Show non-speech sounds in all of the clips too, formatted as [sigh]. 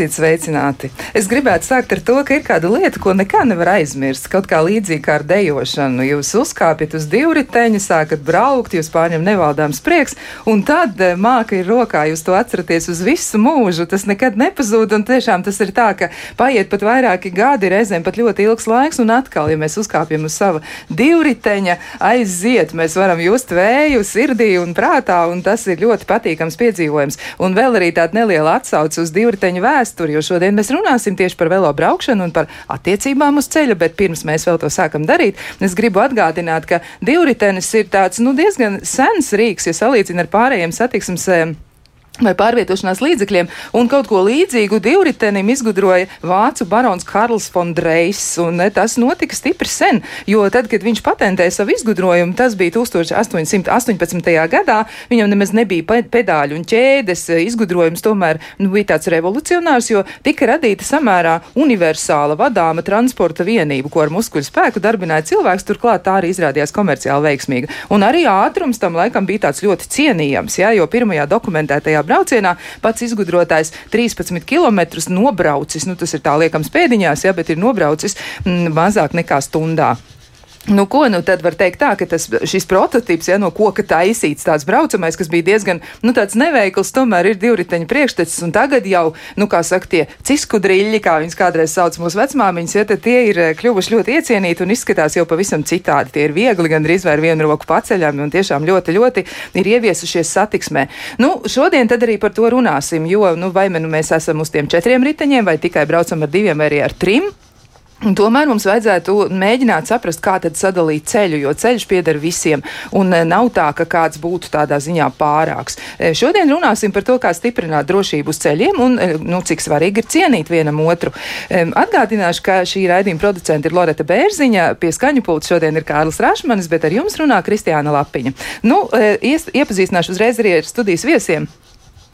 Esiet sveicināti! Es gribētu sākt ar to, ka ir kāda lieta, ko nekā nevar aizmirst. Kaut kā līdzīgi kā ar dejošanu. Jūs uzkāpjat uz divriteņa, sākat braukt, jūs pārņem nevaldāms prieks, un tad eh, māka ir rokā, jūs to atceraties uz visu mūžu. Tas nekad nepazūd, un tiešām tas ir tā, ka paiet pat vairāki gadi, reizēm pat ļoti ilgs laiks, un atkal, ja mēs uzkāpjam uz sava divriteņa, aiziet, mēs varam just vēju sirdī un prātā, un tas ir ļoti patīkams piedzīvojums. Un vēl arī tāda neliela atsauce uz divriteņa vēsturi, jo šodien mēs runāsim tieši par velo braukšanu un par attiecībām uz ceļa, bet pirms mēs vēl to sākam darīt, es gribu atgādināt, ka divritenis ir tāds nu, diezgan sens rīks, ja salīdzina ar pārējiem satiksmes vai pārvietošanās līdzekļiem, un kaut ko līdzīgu divritenim izgudroja vācu barons Karls von Dreis, un tas notika stipri sen, jo tad, kad viņš patentēja savu izgudrojumu, tas bija 1818. gadā, viņam nemaz nebija pedāļu un ķēdes izgudrojums, tomēr nu, bija tāds revolucionārs, jo tika radīta samērā universāla vadāma transporta vienība, ko ar muskuļu spēku darbināja cilvēks, turklāt tā arī izrādījās komerciāli veiksmīga. Un arī ātrums tam laikam bija tāds ļoti cienījams, ja, jo pirmajā dokumentētajā braucienā. Pats izgudrotājs 13 km nobraucis, nu tas ir tā liekams pēdiņās, ja, bet ir nobraucis mm, mazāk nekā stundā. Nu, ko nu tad var teikt tā, ka tas, šis prototyps, ja no koka taisīts tāds braucamais, kas bija diezgan, nu, tāds neveikls, tomēr ir divriteņa priekštecis, un tagad jau, nu, kā saka, tie ciskudriļļi, kā viņas kādreiz sauc mūsu vecmāmiņas, ja tie ir eh, kļuvuši ļoti iecienīti un izskatās jau pavisam citādi. Tie ir viegli, gan drīz vai ar vienu roku paceļami, un tiešām ļoti, ļoti ir ieviesušies satiksmē. Nu, šodien tad arī par to runāsim, jo, nu, vai nu mēs esam uz tiem četriem riteņiem, vai tikai braucam ar diviem vai arī ar trim. Un tomēr mums vajadzētu mēģināt saprast, kā tad sadalīt ceļu, jo ceļš pieder visiem, un e, nav tā, ka kāds būtu tādā ziņā pārāks. E, šodien runāsim par to, kā stiprināt drošību uz ceļiem un e, nu, cik svarīgi ir cienīt vienam otru. Atgādināšu, ka šī raidījuma producenta ir Loreta Bērziņa, pie skaņu pulta šodien ir Kārlis Rašmanis, bet ar jums runā Kristiāna Lapiņa. Nu, ies, iepazīstināšu uzreiz arī ar studijas viesiem.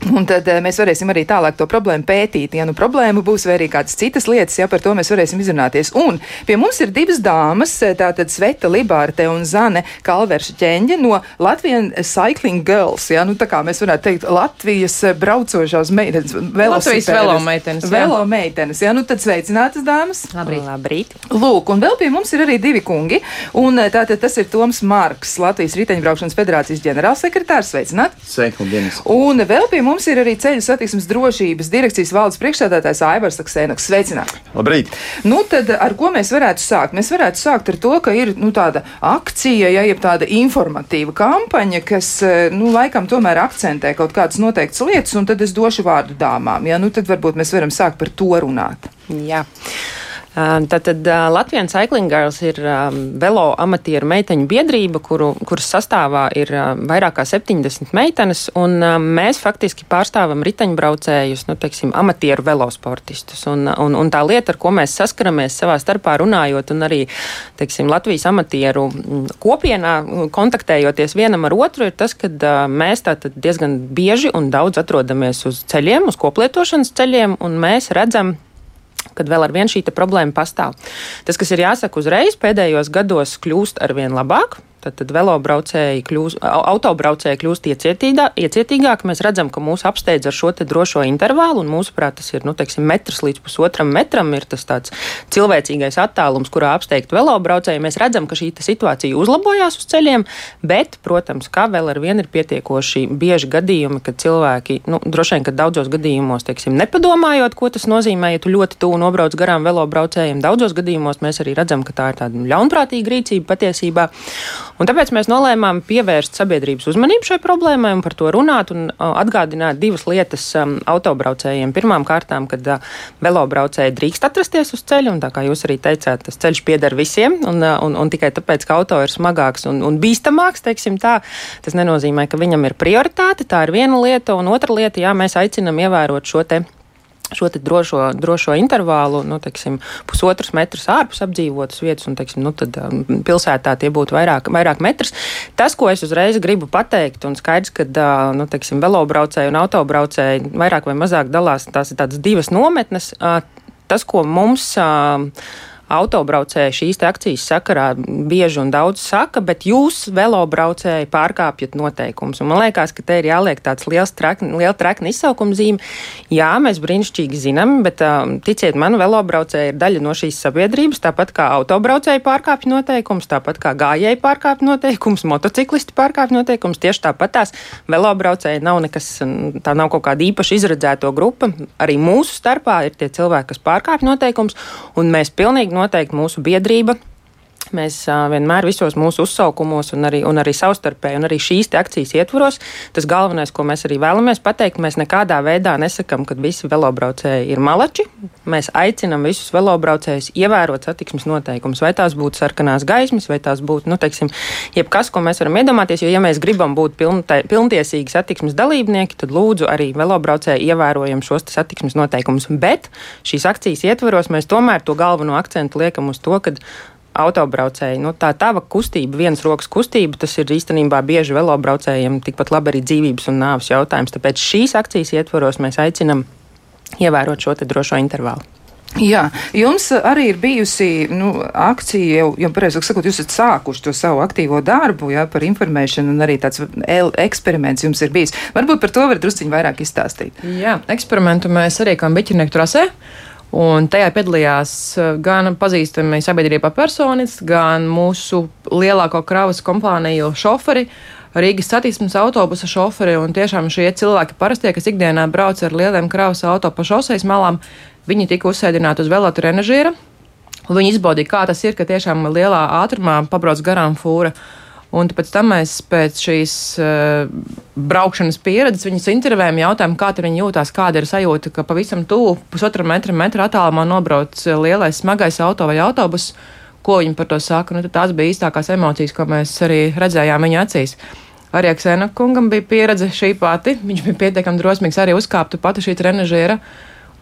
Un tad uh, mēs varēsim arī tālāk to problēmu pētīt. Ja nu problēma būs vai arī kādas citas lietas, ja par to mēs varēsim izrunāties. Un pie mums ir divas dāmas, eh, tātad Sveta Libārte un Zane Kalverša ķeņģe no Latvijas Cycling Girls. Ja, nu, tā kā mēs varētu teikt, Latvijas eh, braucošās meitenes. Latvijas velo meitenes. Velo meitenes. Ja, nu tad sveicinātas dāmas. Labrīt. Labrīt. Lūk, un vēl pie mums ir arī divi kungi. Un tātad tas ir Toms Marks, Latvijas Riteņbraukšanas federācijas ģenerālsekretārs. Sveicināt! Sveiki, Dienas! Un vēl pie mums ir arī ceļu satiksmes drošības direkcijas valdes priekšstādātājs Aivars Aksēnoks. Sveicināti! Labrīt! Nu, tad ar ko mēs varētu sākt? Mēs varētu sākt ar to, ka ir nu, tāda akcija, ja jeb tāda informatīva kampaņa, kas, nu, laikam tomēr akcentē kaut kādas noteiktas lietas, un tad es došu vārdu dāmām. Ja? Nu, tad varbūt mēs varam sākt par to runāt. Jā. Tātad Latvijas Cycling Girls ir velo amatieru meiteņu biedrība, kuru, kuras sastāvā ir vairāk kā 70 meitenes, un mēs faktiski pārstāvam riteņbraucējus, nu, teiksim, amatieru velosportistus. Un, un, un tā lieta, ar ko mēs saskaramies savā starpā runājot, un arī, teiksim, Latvijas amatieru kopienā kontaktējoties vienam ar otru, ir tas, ka mēs tātad diezgan bieži un daudz atrodamies uz ceļiem, uz koplietošanas ceļiem, un mēs redzam kad vēl ar vienu šī problēma pastāv. Tas, kas ir jāsaka uzreiz, pēdējos gados kļūst ar vien labāk. Tad, tad velobraucēji kļūst, autobraucēji kļūst iecietīgā, iecietīgāki. Mēs redzam, ka mūs apsteidz ar šo drošo intervālu, un mūsuprāt, tas ir nu, teiksim, metrs līdz pusotram metram. Ir tas tāds cilvēcīgais attālums, kurā apsteigt velobraucēji. Mēs redzam, ka šī situācija uzlabojās uz ceļiem, bet, protams, kā vēl ar vienu ir pietiekoši bieži gadījumi, kad cilvēki, nu, droši vien, ka daudzos gadījumos, teiksim, nepadomājot, ko tas nozīmē, ja tu ļoti tuvu nobrauc garām velobraucējiem, daudzos gadījumos mēs arī redzam, ka tā ir tāda ļaunprātīga rīcība patiesībā. Un tāpēc mēs nolēmām pievērst sabiedrības uzmanību šai problēmai un par to runāt un atgādināt divas lietas um, autobraucējiem. Pirmām kārtām, kad uh, velobraucēji drīkst atrasties uz ceļa, un tā kā jūs arī teicāt, tas ceļš pieder visiem, un, uh, un, un tikai tāpēc, ka auto ir smagāks un, un bīstamāks, teiksim tā, tas nenozīmē, ka viņam ir prioritāte. Tā ir viena lieta, un otra lieta, jā, mēs aicinam ievērot šo te šo drošo, drošo intervālu, nu, teiksim, pusotras metrus ārpus apdzīvotas vietas, un teiksim, nu, tad, um, pilsētā tie būtu vairāk, vairāk metrs. Tas, ko es uzreiz gribu pateikt, un skaidrs, ka uh, nu, teiksim, velobraucēji un autobraucēji vairāk vai mazāk dalās, tās ir tādas divas nometnes. Uh, tas, ko mums uh, autobraucēji šīs akcijas sakarā bieži un daudz saka, bet jūs, velobraucēji, pārkāpjat noteikumus. Man liekas, ka te ir jāliek tāds liels trekni, liela trekna izsaukuma zīme. Jā, mēs brīnišķīgi zinām, bet ticiet man, velobraucēji ir daļa no šīs sabiedrības, tāpat kā autobraucēji pārkāpj noteikumus, tāpat kā gājēji pārkāpj noteikumus, motociklisti pārkāpj noteikumus. Tieši tāpat tās velobraucēji nav nekas, tā nav kaut kāda īpaši izredzēto grupa. Arī mūsu starpā ir tie cilvēki, kas pārkāpj noteikumus, un mēs pilnīgi noteikti mūsu biedrība Mēs uh, vienmēr visos mūsu uzsaukumos, un arī, un arī savstarpēji, un arī šīs akcijas ietvaros, tas galvenais, ko mēs arī vēlamies pateikt, mēs nekādā veidā nesakām, ka visi velobraucēji ir malači. Mēs aicinām visus velobraucējus ievērot satiksmes noteikumus, vai tās būtu sarkanās gaismas, vai tās būtu, nu, teiksim, jebkas, ko mēs varam iedomāties. Jo, ja mēs gribam būt pilntai, pilntiesīgi satiksmes dalībnieki, tad lūdzu arī velobraucēji ievērojam šos satiksmes noteikumus. Bet šīs akcijas ietvaros mēs tomēr to galveno akcentu liekam uz to, ka autobraucēji. Nu, tā tava kustība, viens rokas kustība, tas ir īstenībā bieži velobraucējiem tikpat labi arī dzīvības un nāves jautājums. Tāpēc šīs akcijas ietvaros mēs aicinam ievērot šo drošo intervālu. Jā, jums arī ir bijusi nu, akcija, jau, jau pareizāk sakot, jūs esat sākuši to savu aktīvo darbu, jā, par informēšanu, un arī tāds eksperiments jums ir bijis. Varbūt par to varat drusciņi vairāk izstāstīt. Jā, eksperimentu mēs arī kā biķernieku trasē. Un tajā piedalījās eh, gan pazīstami sabiedrībā personis, gan mūsu lielāko kravas kompāniju šoferi, Rīgas satiksmes autobusa šoferi. Un tiešām šie cilvēki parastie, kas ikdienā brauc ar lieliem kravas auto pa šoseis malām, viņi tika uzsēdināti uz velotrenažīra. Viņi izbaudīja, kā tas ir, ka tiešām lielā ātrumā pabrauc garām fūra. Un pēc tam mēs pēc šīs uh, braukšanas pieredzes viņus intervējam, jautājām, kā viņi jūtās, kāda ir sajūta, ka pavisam tuvu pusotra metra, metra attālumā nobrauc lielais smagais auto vai autobus. Ko viņi par to saka? Nu, tās bija īstākās emocijas, ko mēs arī redzējām viņa acīs. Arī Aksēna kungam bija pieredze šī pati. Viņš bija pietiekami drosmīgs arī uzkāpt pati šī trenažera.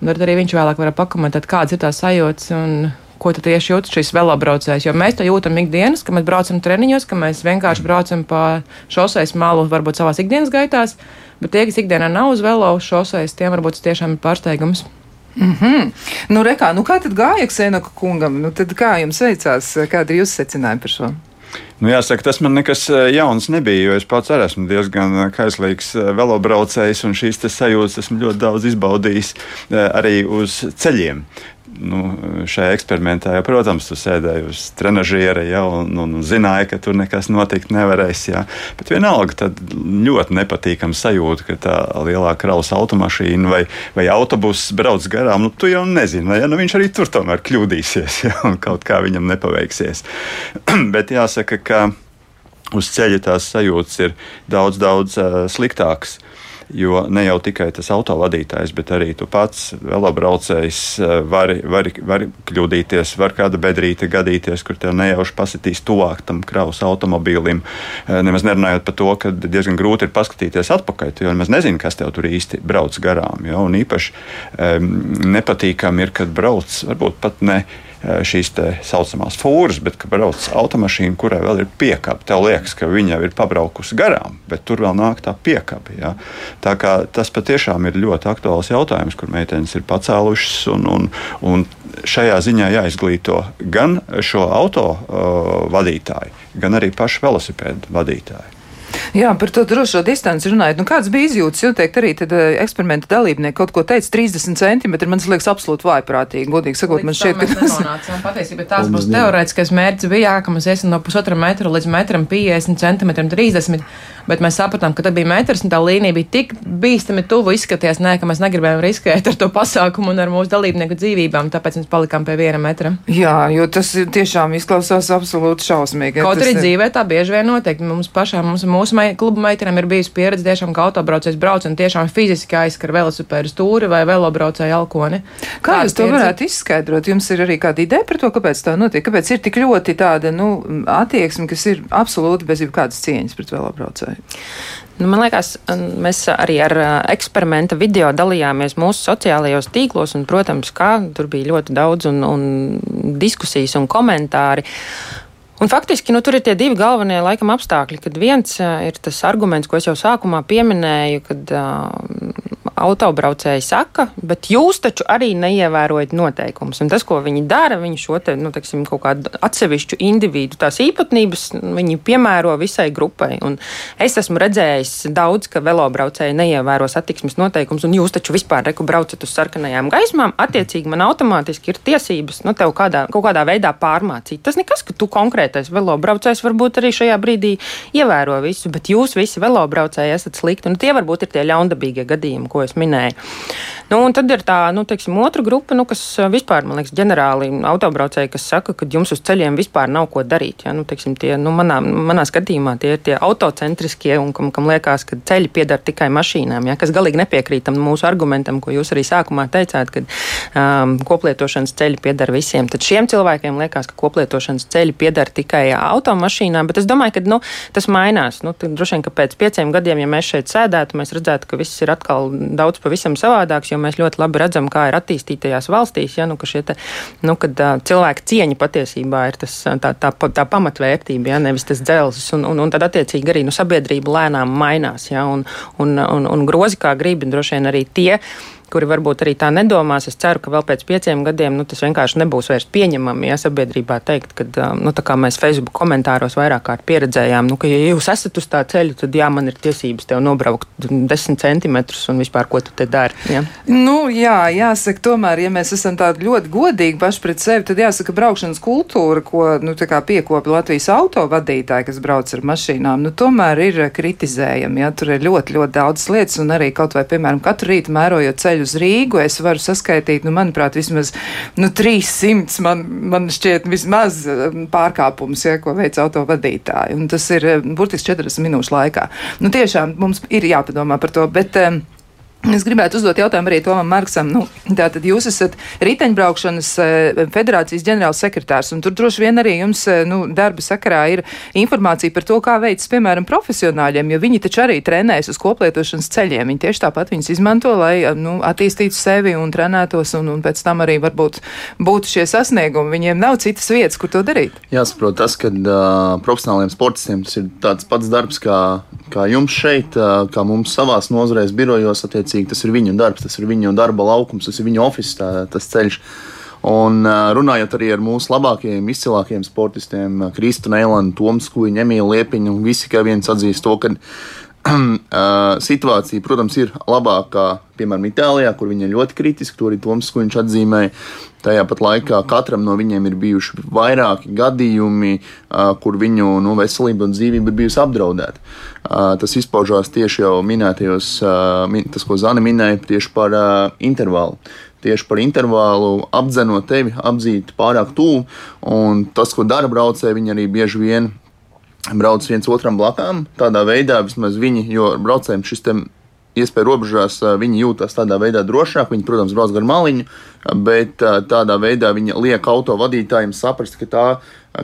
Un arī viņš vēlāk var pakomentēt, kādas ir tās sajūtas. Un ko tieši jūt šis velobraucējs. Jo mēs to jūtam ikdienas, ka mēs braucam treniņos, ka mēs vienkārši braucam pa šoseis malu, varbūt savās ikdienas gaitās, bet tie, kas ikdienā nav uz velo šoseis, tiem varbūt tas tiešām ir pārsteigums. Mm -hmm. Nu, rekā, nu kā tad gāja Ksenoka kungam? Nu, tad kā jums veicās? Kāda ir jūsu secinājuma par šo? Nu, jāsaka, tas man nekas eh, jauns nebija, jo es pats arī esmu diezgan eh, kaislīgs eh, velobraucējs, un šīs sajūtas esmu ļoti daudz izbaudījis arī uz ceļiem nu, šajā eksperimentā, jau, protams, tu sēdēji uz trenižiera ja, un, un, un zināji, ka tur nekas notikt nevarēs. Ja. Bet vienalga, tad ļoti nepatīkami sajūta, ka tā lielā kravas automašīna vai, vai autobuss brauc garām. Nu, tu jau nezini, ja, nu, viņš arī tur tomēr kļūdīsies [laughs] ja, un kaut kā viņam nepaveiksies. [clears throat] Bet jāsaka, ka uz ceļa tās sajūtas ir daudz, daudz uh, sliktākas. Jo ne jau tikai tas autovadītājs, bet arī tu pats, velobraucējs, var, var, var kļūdīties, var kāda bedrīte gadīties, kur tev nejauši pasitīs tuvāk tam kravas automobīlim. Eh, nemaz nerunājot par to, ka diezgan grūti ir paskatīties atpakaļ, jo nemaz nezini, kas tev tur īsti brauc garām. Jo? Un īpaši um, nepatīkami ir, kad brauc varbūt pat ne Eh, šīs tā saucamās fūras, bet ka brauc automašīna, kurai vēl ir piekāpe. Tev liekas, ka viņa jau ir pabraukusi garām, bet tur vēl nāk tā piekāpe. Ja? Tā kā tas patiešām ir ļoti aktuāls jautājums, kur meitenes ir pacēlušas. Un, un, un šajā ziņā jāizglīto gan šo auto uh, vadītāju, gan arī pašu velosipēdu vadītāju. Jā, par to drošo distanci runājot. Nu, kāds bija izjūtas? Jūs teikt, arī tad, uh, eksperimenta dalībnieki kaut ko teica 30 centimetri. Man liekas, absolūti vājprātīgi. Godīgi sakot, man šķiet, ka tas ir. Patiesībā tās būs teorētiskais mērķis bija, jā, ka mēs iesim no pusotra metra līdz metram 50 centimetriem 30 bet mēs sapratām, ka tad bija metrs un tā līnija bija tik bīstami tuvu izskaties, nē, ka mēs negribējām riskēt ar to pasākumu un ar mūsu dalībnieku dzīvībām, tāpēc mēs palikām pie viena metra. Jā, jo tas tiešām izklausās absolūti šausmīgi. Kaut arī ir... dzīvē tā bieži vien notiek. Mums pašām, mums, mūsu mei, kluba meitenēm ir bijusi pieredze tiešām, ka autobraucējs brauc un tiešām fiziski aizskar velosipēdu stūri vai velobraucēju alkoni. Kā jūs to varētu izskaidrot? Jums ir arī kāda ideja par to, kāpēc tā notiek? Kāpēc ir tik ļoti tāda, nu, attieksme, kas ir absolūti bez jebkādas cieņas pret velobraucēju? Nu, man liekas, mēs arī ar eksperimenta video dalījāmies mūsu sociālajos tīklos, un, protams, kā tur bija ļoti daudz un, un diskusijas un komentāri. Un faktiski nu, tur ir tie divi galvenie laikam apstākļi. Kad viens ir tas arguments, ko es jau sākumā pieminēju, kad uh, autobraucēji saka, bet jūs taču arī neievērojat noteikumus. Un tas, ko viņi dara, viņi šo te, nu, teiksim, kaut kādu atsevišķu individu tās īpatnības, viņi piemēro visai grupai. Un es esmu redzējis daudz, ka velobraucēji neievēro satiksmes noteikumus, un jūs taču vispār reku braucat uz sarkanajām gaismām. Attiecīgi man automātiski ir tiesības nu, tev kādā, kaut kādā veidā pārmācīt. Tas nekas, ka tu konkrētais velobraucējs varbūt arī šajā brīdī ievēro visu, bet jūs visi velobraucēji esat slikti. Nu, tie varbūt ir tie ļaundabīgie gadījumi, ko es minēju. Nu, un tad ir tā, nu, teiksim, otra grupa, nu, kas vispār, man liekas, ģenerāli autobraucēji, kas saka, ka jums uz ceļiem vispār nav ko darīt. Ja? Nu, teiksim, tie, nu, manā, manā skatījumā tie ir tie autocentriskie un kam, kam liekas, ka ceļi pieder tikai mašīnām, ja? kas galīgi nepiekrītam mūsu argumentam, ko jūs arī sākumā teicāt, ka um, koplietošanas ceļi pieder visiem. Tad šiem cilvēkiem liekas, ka koplietošanas ceļi pieder tikai automašīnām, bet es domāju, ka nu, tas mainās. Nu, droši vien, ka pēc pieciem gadiem, ja mēs šeit sēdētu, mēs redzētu, ka viss ir atkal daudz pavisam savādāks, jo mēs ļoti labi redzam, kā ir attīstītajās valstīs, ja, nu, ka, te, nu, kad, uh, cilvēka cieņa patiesībā ir tas, tā, tā, tā pamatvērtība, ja, nevis tas dzelzs, un, un, un tad attiecīgi arī nu, sabiedrība lēnām mainās, ja, un, un, un, un grozi kā gribi, droši vien arī tie kuri varbūt arī tā nedomās. Es ceru, ka vēl pēc pieciem gadiem nu, tas vienkārši nebūs vairs pieņemami, ja sabiedrībā teikt, ka, nu, tā kā mēs Facebook komentāros vairāk kārt pieredzējām, nu, ka, ja jūs esat uz tā ceļa, tad jā, man ir tiesības tev nobraukt desmit centimetrus un vispār, ko tu te dari. Ja? Nu, jā, jāsaka, tomēr, ja mēs esam tādi ļoti godīgi paši pret sevi, tad jāsaka, braukšanas kultūra, ko nu, piekopja Latvijas autovadītāji, kas brauc ar mašīnām, nu, tomēr ir kritizējami. Ja? Tur ir ļoti, ļoti daudz lietas, un arī kaut vai, piemēram, katru rītu mērojot ceļu uz Rīgu, es varu saskaitīt, nu, manuprāt, vismaz nu, 300 man, man šķiet vismaz um, pārkāpums, ja, ko veic autovadītāji. Un tas ir um, burtiski 40 minūšu laikā. Nu, tiešām mums ir jāpadomā par to, bet. Um, Es gribētu uzdot jautājumu arī Tomam Marksam. Nu, tātad jūs esat riteņbraukšanas eh, federācijas ģenerāls sekretārs, un tur droši vien arī jums eh, nu, darba sakarā ir informācija par to, kā veicas, piemēram, profesionāļiem, jo viņi taču arī trenējas uz koplietošanas ceļiem. Viņi tieši tāpat viņus izmanto, lai eh, nu, attīstītu sevi un trenētos, un, un pēc tam arī varbūt būtu šie sasniegumi. Viņiem nav citas vietas, kur to darīt. Jāsaprot tas, ka uh, profesionāliem sportistiem tas ir tāds pats darbs kā, kā jums šeit, uh, kā mums savās nozarēs birojos attiecībā attiecīgi tas ir viņu darbs, tas ir viņu darba laukums, tas ir viņu oficiāls tas ceļš. Un runājot arī ar mūsu labākajiem, izcilākajiem sportistiem, Kristu Neilandu, Toms Kuģi, Emīlu Liepiņu, visi kā viens atzīst to, ka [clears throat] situācija, protams, ir labākā, piemēram, Itālijā, kur viņi ir ļoti kritiski, to arī Toms Kuģis atzīmēja. Tajā pat laikā katram no viņiem ir bijuši vairāki gadījumi, kur viņu nu, veselība un dzīvība ir bijusi apdraudēta. Tas izpaužās tieši jau minētajos, tas, ko Zana minēja, tieši par intervālu tieši par intervālu, apdzenot tevi, apdzīt pārāk tuvu. Un tas, ko dara braucēji, viņi arī bieži vien brauc viens otram blakām. Tādā veidā vismaz viņi, jo braucējiem šis iespēja robežās viņi jūtas tādā veidā drošāk. Viņi, protams, brauc gar maliņu, bet tādā veidā viņi liek auto vadītājiem saprast, ka, tā,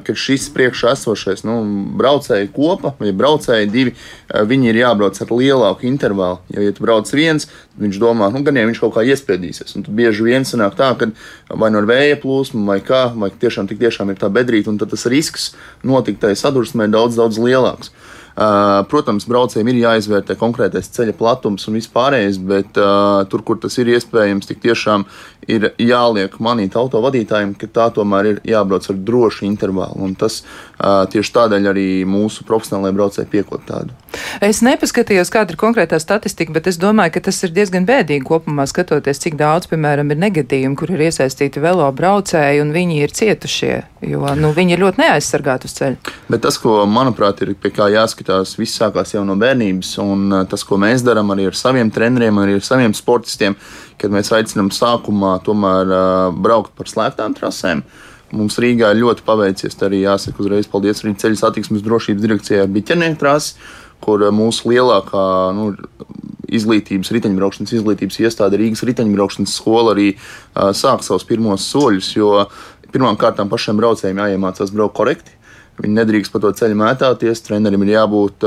ka šis priekšā esošais nu, braucēji kopa vai braucēji divi, viņi ir jābrauc ar lielāku intervālu. Jo, ja tu brauc viens, viņš domā, nu, gan jau viņš kaut kā iespiedīsies. Un tad bieži vien sanāk tā, ka vai no vēja plūsma, vai kā, vai tiešām, tiešām ir tā bedrīte, un tad tas risks notikt tajā sadursmē ir daudz, daudz lielāks. Protams, braucējiem ir jāizvērtē konkrētais ceļa platums un vispārējais, bet uh, tur, kur tas ir iespējams, tik tiešām ir jāliek manīt autovadītājiem, ka tā tomēr ir jābrauc ar drošu intervālu. Un tas uh, tieši tādēļ arī mūsu profesionālajie braucēji piekot tādu. Es nepaskatījos, kāda ir konkrētā statistika, bet es domāju, ka tas ir diezgan bēdīgi kopumā skatoties, cik daudz, piemēram, ir negadījumu, kur ir iesaistīti velo braucēji un viņi ir cietušie, jo nu, viņi ir ļoti neaizsargāti uz ceļa. Bet tas, ko manuprāt ir pie kā jāskatās, tās viss sākās jau no bērnības. Un uh, tas, ko mēs darām arī ar saviem treneriem, arī ar saviem sportistiem, kad mēs aicinām sākumā tomēr uh, braukt par slēgtām trasēm. Mums Rīgā ļoti paveicies. Arī jāsaka uzreiz paldies arī ceļu satiksmes drošības direkcijai biķernieku trasi, kur uh, mūsu lielākā nu, izglītības, riteņbraukšanas izglītības iestāde Rīgas riteņbraukšanas skola arī uh, sāk savus pirmos soļus. Jo pirmkārt pašiem braucējiem jāiemācās braukt korekti Viņi nedrīkst pa to ceļu mētāties. Trenerim ir jābūt,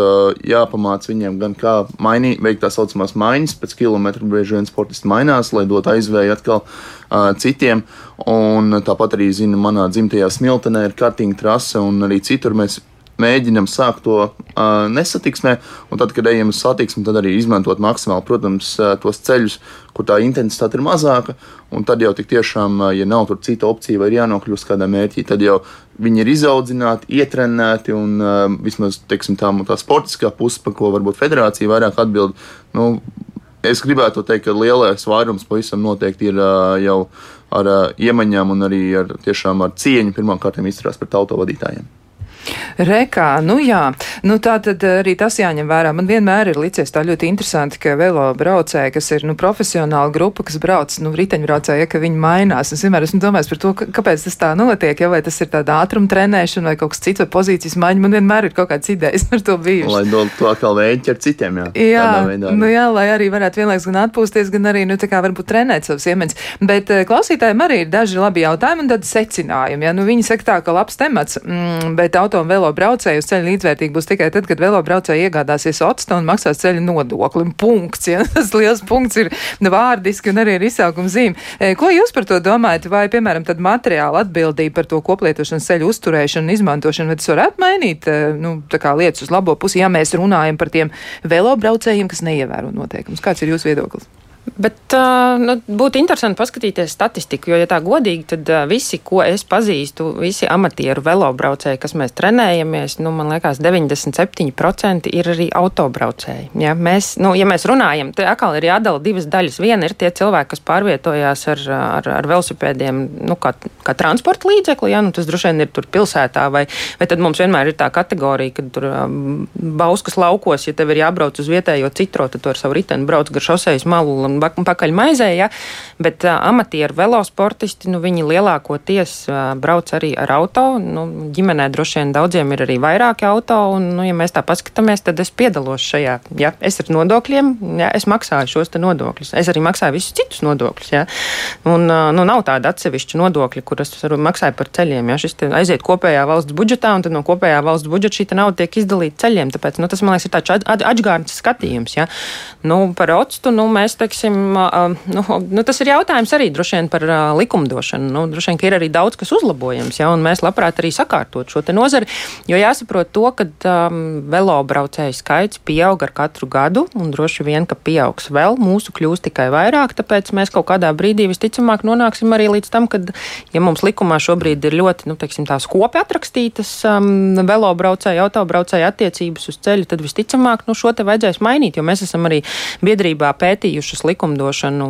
jāpamāca viņiem gan kā mainīt, veikt tā saucamās maiņas, pēc kilometra bieži vien sportisti mainās, lai dot aizvēju atkal uh, citiem. Un tāpat arī, zinu, manā dzimtajā smiltenē ir kartīņa trase, un arī citur mēs mēģinam sākt to uh, nesatiksmē, un tad, kad ejam uz satiksmi, tad arī izmantot maksimāli, protams, uh, tos ceļus, kur tā intensitāte ir mazāka. Un tad jau tik tiešām, uh, ja nav tur cita opcija vai ir jānokļūst kādā mērķī, tad jau viņi ir izaudzināti, ietrenēti un uh, vismaz teiksim, tā, tā sportiskā puse, par ko varbūt federācija vairāk atbild. Nu, Es gribētu teikt, ka lielais vairums pavisam noteikti ir uh, jau ar uh, iemaņām un arī ar, tiešām ar cieņu pirmkārt izturās pret autovadītājiem. Rekā, nu jā, nu tā tad arī tas jāņem vērā. Man vienmēr ir licies tā ļoti interesanti, ka velo braucēji, kas ir, nu, profesionāla grupa, kas brauc, nu, riteņbraucēji, ja, ka viņi mainās. Es vienmēr esmu domājis par to, kāpēc tas tā notiek, ja vai tas ir tāda ātruma trenēšana vai kaut kas cits vai pozīcijas maiņa. Man vienmēr ir kaut kāds idejas par to bijušas. Lai do, to atkal veidot ar citiem, jā. Jā, veidā, nu jā, lai arī varētu vienlaiks gan atpūsties, gan arī, nu, tā kā varbūt trenēt savus iemaņas. Bet klausītājiem arī ir daži labi jautājumi un tad secinājumi. Ja? Nu, viņi saka tā, ka labs temats, mm, bet auto un velo braucēju uz ceļa līdzvērtīgi būs tikai tad, kad velo braucēji iegādāsies otstu un maksās ceļa nodokli. Punkts, ja [laughs] tas liels punkts ir vārdiski un arī ir izsaukuma zīme. E, ko jūs par to domājat? Vai, piemēram, tad materiāla atbildība par to koplietošanas ceļu uzturēšanu un izmantošanu, vai tas varētu mainīt e, nu, lietas uz labo pusi, ja mēs runājam par tiem velo braucējiem, kas neievēro noteikumus? Kāds ir jūsu viedoklis? Bet uh, nu, būtu interesanti paskatīties statistiku, jo, ja tā godīgi, tad uh, visi, ko es pazīstu, visi amatieru velobraucēji, kas mēs trenējamies, nu, man liekas, 97% ir arī autobraucēji. Ja mēs, nu, ja mēs runājam, tad atkal ir jādala divas daļas. Viena ir tie cilvēki, kas pārvietojās ar, ar, ar velosipēdiem, nu, kā, kā transporta līdzekli, ja nu, tas droši vien ir tur pilsētā, vai, vai tad mums vienmēr ir tā kategorija, ka tur um, Bauskas laukos, ja tev ir jābrauc uz vietējo citro, tad tu ar savu riteni brauc gar šosejas malu un pakaļ maizē, ja? bet uh, amatieru velosportisti, nu, viņi lielākoties uh, brauc arī ar auto. Nu, ģimenē droši vien daudziem ir arī vairāki auto, un, nu, ja mēs tā paskatāmies, tad es piedalos šajā. Ja? Es ar nodokļiem, ja? es maksāju šos nodokļus. Es arī maksāju visus citus nodokļus. Ja? Un, uh, nu, nav tāda atsevišķa nodokļa, kuras maksāju par ceļiem. Ja? Šis aiziet kopējā valsts budžetā, un tad no kopējā valsts budžeta šī nauda tiek izdalīta ceļiem. Tāpēc nu, tas, man liekas, ir tāds atgādnes skatījums. Ja? Nu, par octu nu, mēs, teiksim, teiksim, nu, nu, tas ir jautājums arī droši vien par likumdošanu. Nu, droši vien, ka ir arī daudz kas uzlabojams, ja, un mēs labprāt arī sakārtot šo nozari, jo jāsaprot to, ka um, velobraucēju skaits pieaug ar katru gadu, un droši vien, ka pieaugs vēl, mūsu kļūs tikai vairāk, tāpēc mēs kaut kādā brīdī visticamāk nonāksim arī līdz tam, kad, ja mums likumā šobrīd ir ļoti, nu, teiksim, tās kopi atrakstītas um, velobraucēju, autobraucēju attiecības uz ceļa, tad visticamāk, nu, šo te vajadzēs mainīt, jo mēs esam arī biedrībā pētījušas likumu likumdošanu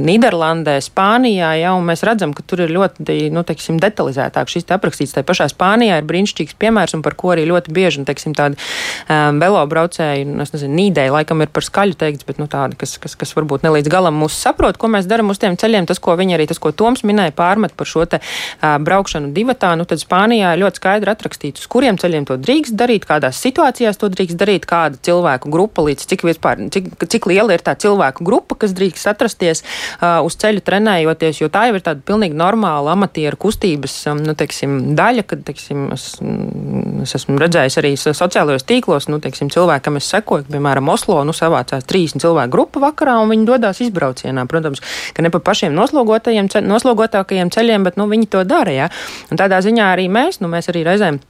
Nīderlandē, Spānijā, ja, un mēs redzam, ka tur ir ļoti, nu, teiksim, detalizētāk šis te aprakstīts. Tā pašā Spānijā ir brīnišķīgs piemērs, un par ko arī ļoti bieži, un, teiksim, tādi um, velobraucēji, nu, nezinu, nīdēji laikam ir par skaļu teikts, bet, nu, tādi, kas, kas, kas varbūt nelīdz galam mūs saprot, ko mēs darām uz tiem ceļiem, tas, ko viņi arī, tas, ko Toms minēja, pārmet par šo te uh, braukšanu divatā, nu, tad Spānijā ļoti skaidri atrakstīts, uz kuriem ceļiem to drīkst darīt, kādās situācijās to drīkst darīt, kāda cilvēku grupa līdz cik vispār, cik, cik liela ir tā cilvēku grupa, kas drīkst atrasties uh, uz ceļa trenējoties, jo tā jau ir tāda pilnīgi normāla amatieru kustības um, nu, teiksim, daļa, kad teiksim, es, mm, es esmu redzējis arī sociālajos tīklos, nu, teiksim, cilvēkam es sekoju, piemēram, Oslo, nu, savācās 30 cilvēku grupa vakarā un viņi dodas izbraucienā. Protams, ka ne pa pašiem noslogotākajiem ceļiem, bet nu, viņi to dara. Ja? Un tādā ziņā arī mēs, nu, mēs arī reizēm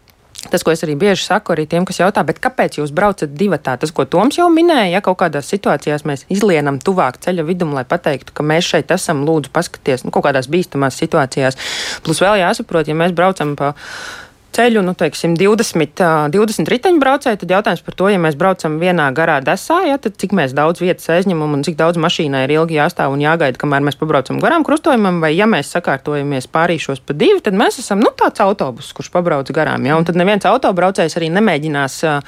Tas, ko es arī bieži saku arī tiem, kas jautā, kāpēc jūs braucat divatā, tas, ko Toms jau minēja, ja kaut kādās situācijās mēs izlienam tuvāk ceļa vidum, lai pateiktu, ka mēs šeit esam, lūdzu, paskaties, nu, kaut kādās bīstamās situācijās. Plus vēl jāsaprot, ja mēs braucam pa ceļu, nu, teiksim, 20, 20 riteņbraucēji, tad jautājums par to, ja mēs braucam vienā garā desā, ja, tad cik daudz vietas aizņemam un cik daudz mašīnai ir ilgi jāstāv un jāgaida, kamēr mēs pabraucam garām krustojumam, vai ja mēs sakārtojamies pārīšos pa divi, tad mēs esam nu, tāds autobus, kurš pabrauc garām. Ja, un tad neviens autobraucējs arī nemēģinās uh,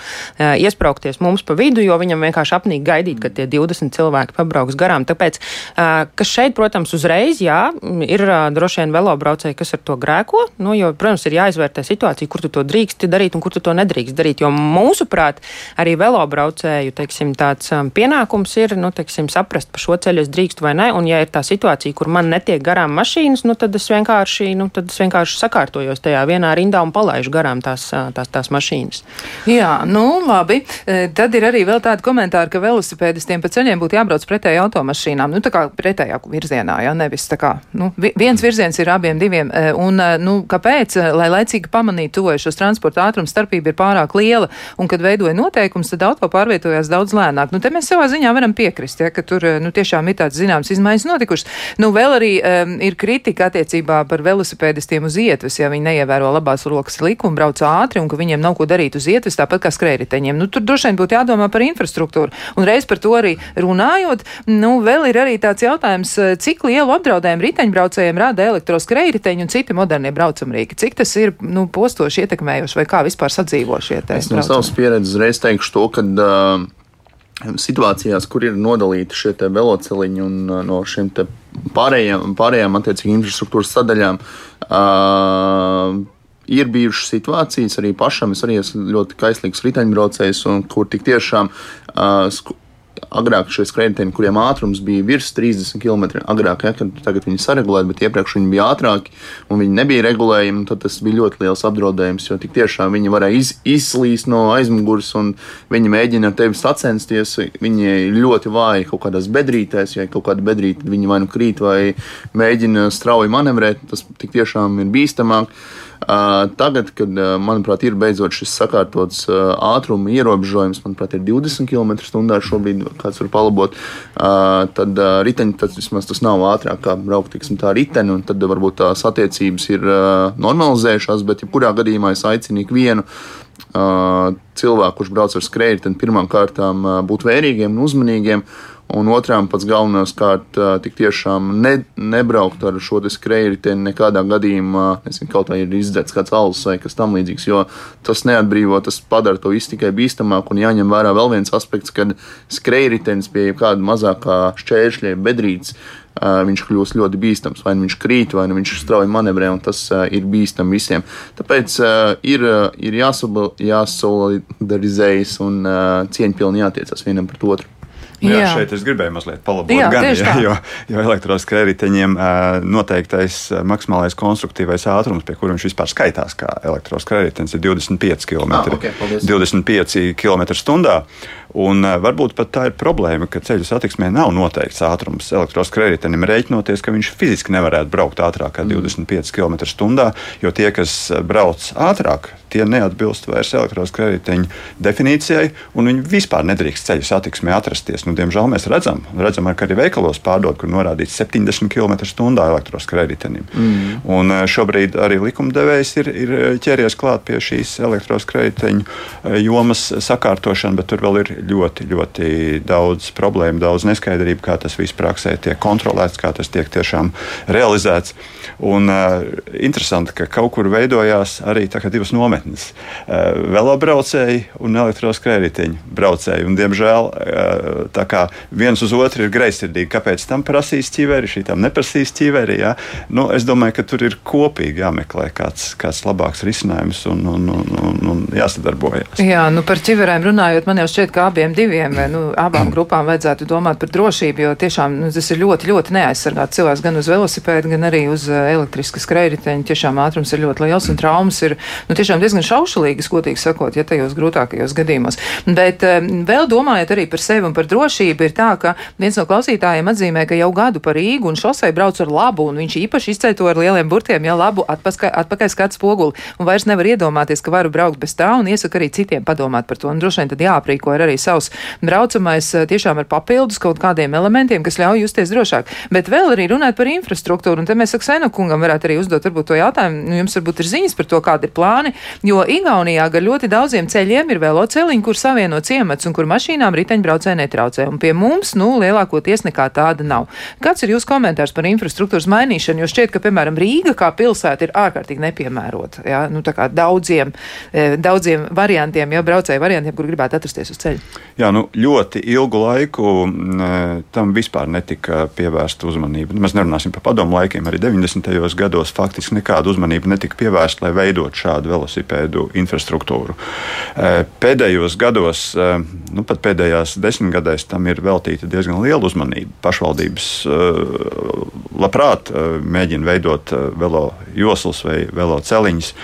iesprāgties mums pa vidu, jo viņam vienkārši apnīk gaidīt, kad tie 20 cilvēki pabrauks garām. Tāpēc, uh, kas šeit, protams, uzreiz, jā, ir uh, droši vien velobraucēji, kas ar to grēko, nu, jo, protams, ir jāizvērtē situācija situācija, kur tu to drīksti darīt un kur tu to nedrīkst darīt. Jo mūsuprāt, arī velobraucēju teiksim, tāds um, pienākums ir nu, teiksim, saprast, pa šo ceļu es drīkstu vai nē. Un, ja ir tā situācija, kur man netiek garām mašīnas, nu, tad, es vienkārši, nu, tad es vienkārši sakārtojos tajā vienā rindā un palaidu garām tās, uh, tās, tās mašīnas. Jā, nu labi. E, tad ir arī vēl tādi komentāri, ka velosipēdistiem pa ceļiem būtu jābrauc pretēji automašīnām. Nu, tā kā pretējā virzienā, jā, nevis tā kā nu, viens virziens ir abiem diviem. E, un, e, nu, kāpēc? Lai laicīgi pamanītu pamanīt tuvojušos transporta ātruma starpība ir pārāk liela, un kad veidoja noteikums, tad auto pārvietojās daudz lēnāk. Nu, te mēs savā ziņā varam piekrist, ja, ka tur nu, tiešām ir tāds zināms izmaiņas notikušas. Nu, vēl arī um, ir kritika attiecībā par velosipēdistiem uz ietves, ja viņi neievēro labās rokas likumu, brauc ātri un ka viņiem nav ko darīt uz ietves, tāpat kā skrējriteņiem. Nu, tur droši vien būtu jādomā par infrastruktūru. Un reiz par to arī runājot, nu, vēl ir arī tāds jautājums, cik lielu apdraudējumu riteņbraucējiem rada elektroskrējriteņi un citi modernie braucamrīki. Cik tas ir nu, postoši ietekmējoši vai kā vispār sadzīvo šie te? Es no savas pieredzes reiz teikšu to, ka uh, situācijās, kur ir nodalīti šie veloceliņi un no šiem pārējām, pārējām attiecīgi infrastruktūras sadaļām. Uh, ir bijušas situācijas, arī pašam es arī esmu ļoti kaislīgs riteņbraucējs, un kur tik tiešām uh, agrāk šie skrejēji, kuriem ātrums bija virs 30 km, agrāk, ja, kad tagad viņi saregulēti, bet iepriekš viņi bija ātrāki un viņi nebija regulējami, tad tas bija ļoti liels apdraudējums, jo tik tiešām viņi varēja iz, izslīst no aizmugures un viņi mēģina ar tevi sacensties. Viņi ļoti vāji kaut kādās bedrītēs, ja kaut kāda bedrīte viņi vai nu krīt vai mēģina strauji manevrēt, tas tik tiešām ir bīstamāk. Tagad, kad, manuprāt, ir beidzot šis sakārtots ātruma ierobežojums, manuprāt, ir 20 km/h šobrīd, kāds var palabot, tad riteņi tad vismaz tas nav ātrāk kā braukt tiksim, tā riteni, un tad varbūt tās attiecības ir normalizējušās, bet jebkurā gadījumā es aicinu ikvienu cilvēku, kurš brauc ar skrējēju, pirmām kārtām būt vērīgiem un uzmanīgiem. Un otrām pats galvenais kārt tik tiešām ne, nebraukt ar šo skrejriteni nekādā gadījumā, nezinu, kaut vai ir izdzēts kāds alus vai kas tam līdzīgs, jo tas neatbrīvo, tas padara to visu tikai bīstamāk un jāņem vērā vēl viens aspekts, kad skrejritenis pie kāda mazākā šķēršļa, bedrītes, viņš kļūst ļoti bīstams. Vai nu viņš krīt, vai nu viņš strauji manevrē, un tas ir bīstami visiem. Tāpēc ir, ir jāsolidarizējas un cieņpilni jātiecas vienam pret otru. Jā, jā, šeit es gribēju mazliet palabot, jā, gan, jā, jo, jo elektroskrējējiņiem noteiktais maksimālais konstruktīvais ātrums, pie kura viņš vispār skaitās, kā elektroskrējējs, ir 25 km. Ah, okay, 25 km/h. Un varbūt pat tā ir problēma, ka ceļu satiksmē nav noteikts ātrums elektroskrējējiem, rēķinoties, ka viņš fiziski nevarētu braukt ātrāk kā 25 km/h, jo tie, kas brauc ātrāk, tie neatbilst vairs elektroskrējēju definīcijai, un viņi vispār nedrīkst ceļu satiksmē atrasties. Nu, diemžēl mēs redzam, redzam ka arī veikalos pārdod, kur norādīts 70 km/h elektroskrējējiem. Mm. Un šobrīd arī likumdevējs ir, ir ķēries klāt pie šīs elektroskrējēju jomas sakārtošanas, bet tur vēl ir ļoti, ļoti daudz problēmu, daudz neskaidrību, kā tas viss praksē tiek kontrolēts, kā tas tiek tiešām realizēts. Un uh, interesanti, ka kaut kur veidojās arī divas nometnes uh, - velobraucēji un elektroskrējēju braucēji. Un, diemžēl viens uz otru ir greizsirdīgi, kāpēc tam prasīs ķiveri, šī tam neprasīs ķiveri. Ja? Nu, es domāju, ka tur ir kopīgi jāmeklē kāds, kāds labāks risinājums un, un, un, un, un jāsadarbojas. Jā, nu par ķiverēm runājot, man jau šķiet, ka abiem diviem, nu, abām [clears throat] grupām vajadzētu domāt par drošību, jo tiešām nu, tas ir ļoti, ļoti neaizsargāts cilvēks gan uz velosipēda, gan arī uz elektriskas skrējriteņa. Tiešām ātrums ir ļoti liels un traumas ir nu, tiešām diezgan šaušalīgas, godīgi sakot, ja tajos grūtākajos gadījumos. Bet vēl domājot arī par sevi un par drošību, ir tā, ka viens no klausītājiem atzīmē, ka jau gadu par Rīgu un šosei brauc ar labu, un viņš īpaši izceļ to ar lieliem burtiem, ja labu atpakaļ, atpakaļ skats spoguli, un vairs nevar iedomāties, ka varu braukt bez tā, un iesaka arī citiem padomāt par to. Un droši vien tad jāaprīko arī savs braucamais eh, tiešām ar papildus kaut kādiem elementiem, kas ļauj justies drošāk. Bet vēl arī runāt par infrastruktūru, un te mēs Aksēnu kungam varētu arī uzdot varbūt to jautājumu, nu, jums varbūt ir ziņas par to, kādi ir plāni, jo Igaunijā gar ļoti daudziem ceļiem ir veloceliņi, kur savieno ciemats un kur mašīnām riteņbraucēji netraucē. Un pie mums, nu, lielākoties nekā tāda nav. Kāds ir jūsu komentārs par infrastruktūras mainīšanu? Jo šķiet, ka, piemēram, Rīga kā pilsēta ir ārkārtīgi nepiemērota. Ja? Nu, daudziem, eh, daudziem variantiem, ja braucēju variantiem, kur gribētu atrasties uz ceļa. Jā, nu, ļoti ilgu laiku m, tam vispār netika pievērsta uzmanība. Mēs nerunāsim par padomu laikiem. Arī 90. gados faktiski nekāda uzmanība netika pievērsta, lai veidot šādu velosipēdu infrastruktūru. E, pēdējos gados, e, nu pat pēdējās desmitgadēs, tam ir veltīta diezgan liela uzmanība. Pašvaldības e, labprāt mēģina veidot velo joslas vai velo celiņus.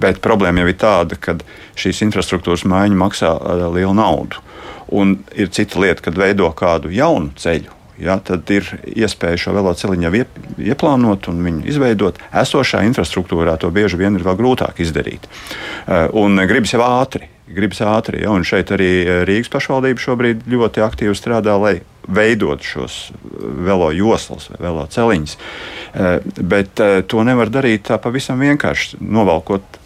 Bet problēma jau ir tāda, ka šīs infrastruktūras maiņa maksā lielu naudu. Un ir cita lieta, kad veido kādu jaunu ceļu ja, tad ir iespēja šo velosipēdu iep, ieplānot un viņu izveidot. Esošā infrastruktūrā to bieži vien ir vēl grūtāk izdarīt. Uh, un gribas jau ātri. Gribas ātri, ja, un šeit arī Rīgas pašvaldība šobrīd ļoti aktīvi strādā, lai veidot šos velo joslas vai velo celiņus. Bet to nevar darīt tā pavisam vienkārši. Novalkot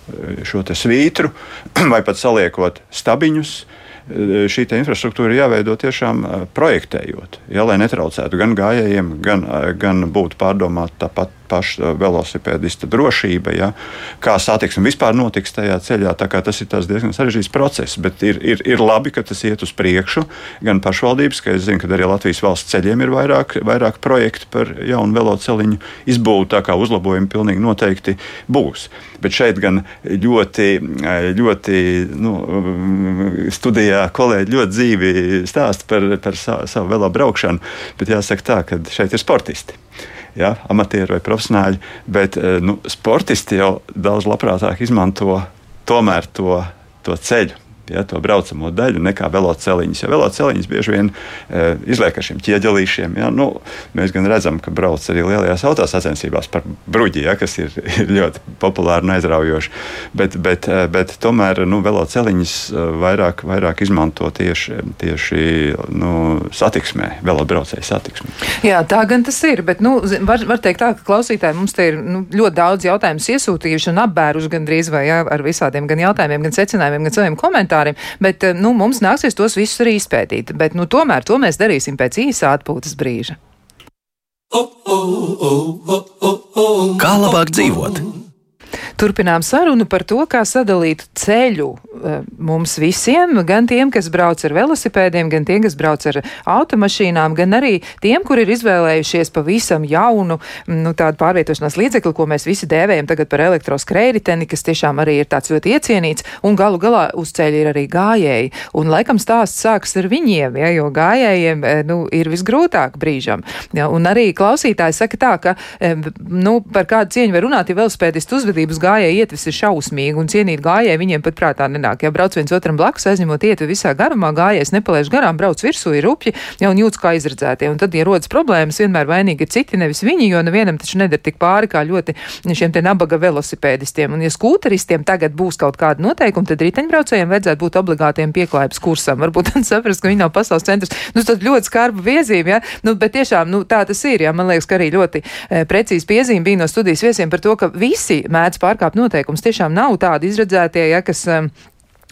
šo svītru [clears throat] vai pat saliekot stabiņus, šī infrastruktūra jāveido tiešām projektējot, ja, lai netraucētu gan gājējiem, gan, gan būtu pārdomāta tāpat paša velosipēdista drošība, ja, kā satiksme vispār notiks tajā ceļā. Tas ir diezgan sarežģīts process, bet ir, ir, ir labi, ka tas iet uz priekšu. Gan pašvaldības, ka es zinu, ka arī Latvijas valsts ceļiem ir vairāk, vairāk projektu par jaunu veloceliņu izbūvi, tā kā uzlabojumi pilnīgi noteikti būs. Bet šeit gan ļoti, ļoti nu, studijā kolēģi ļoti dzīvi stāsta par, par savu, savu velo braukšanu, bet jāsaka tā, ka šeit ir sportisti ja, amatieri vai profesionāļi, bet nu, sportisti jau daudz labprātāk izmanto tomēr to, to ceļu ja, to braucamo daļu nekā veloceliņus. Jo veloceliņus bieži vien e, izliek ar šiem ķieģelīšiem. Ja, nu, mēs gan redzam, ka brauc arī lielajās autosacensībās par bruģi, ja, kas ir, [laughs] ir ļoti populāri un aizraujoši. Bet, bet, e, bet tomēr nu, veloceliņus e, vairāk, vairāk izmanto tieši, tieši nu, satiksmē, velobraucēju satiksmē. Jā, tā gan tas ir. Bet nu, var, var teikt tā, ka klausītāji mums te ir nu, ļoti daudz jautājumu iesūtījuši un apbēruši gandrīz vai jā, ar visādiem gan jautājumiem, gan secinājumiem, gan saviem komentāriem komentāriem, bet eh, nu, mums nāksies tos visus arī izpētīt. Bet nu, tomēr to mēs darīsim pēc īsa atpūtas brīža. Kā labāk dzīvot? Turpinām sarunu par to, kā sadalīt ceļu eh, mums visiem, gan tiem, kas brauc ar velosipēdiem, gan tiem, kas brauc ar automašīnām, gan arī tiem, kur ir izvēlējušies pavisam jaunu, nu, tādu pārvietošanās līdzekli, ko mēs visi dēvējam tagad par elektroskrējriteni, kas tiešām arī ir tāds ļoti iecienīts, un galu galā uz ceļa ir arī gājēji. Un laikam stāsts sāks ar viņiem, ja, jo gājējiem, eh, nu, ir visgrūtāk brīžam. Ja, un arī klausītāji saka tā, ka, eh, nu, par kādu cieņu var runāt, ja velosipēdistu uzvedības gājēji ietves ir šausmīgi, un cienīt gājēji viņiem pat prātā nenāk. Ja brauc viens otram blakus, aizņemot ietvi visā garumā, gājējs nepalaiž garām, brauc virsū, ir rupji, jau jūtas kā izredzētie. Un tad, ja rodas problēmas, vienmēr vainīgi ir citi, nevis viņi, jo nevienam taču nedara tik pāri kā ļoti šiem te nabaga velosipēdistiem. Un, ja skūteristiem tagad būs kaut kāda noteikuma, tad riteņbraucējiem vajadzētu būt obligātiem pieklājības kursam. Varbūt tad saprast, ka viņi nav pasaules centrs. Nu, tas ļoti skarba viezīme, ja? Nu, bet tiešām, nu, tā tas ir, ja? Man liekas, ka arī ļoti e, precīzi piezīme bija no studijas viesiem par to, ka visi mēdz pārkāpt noteikumus. Tiešām nav tādi izredzētie, ja, kas.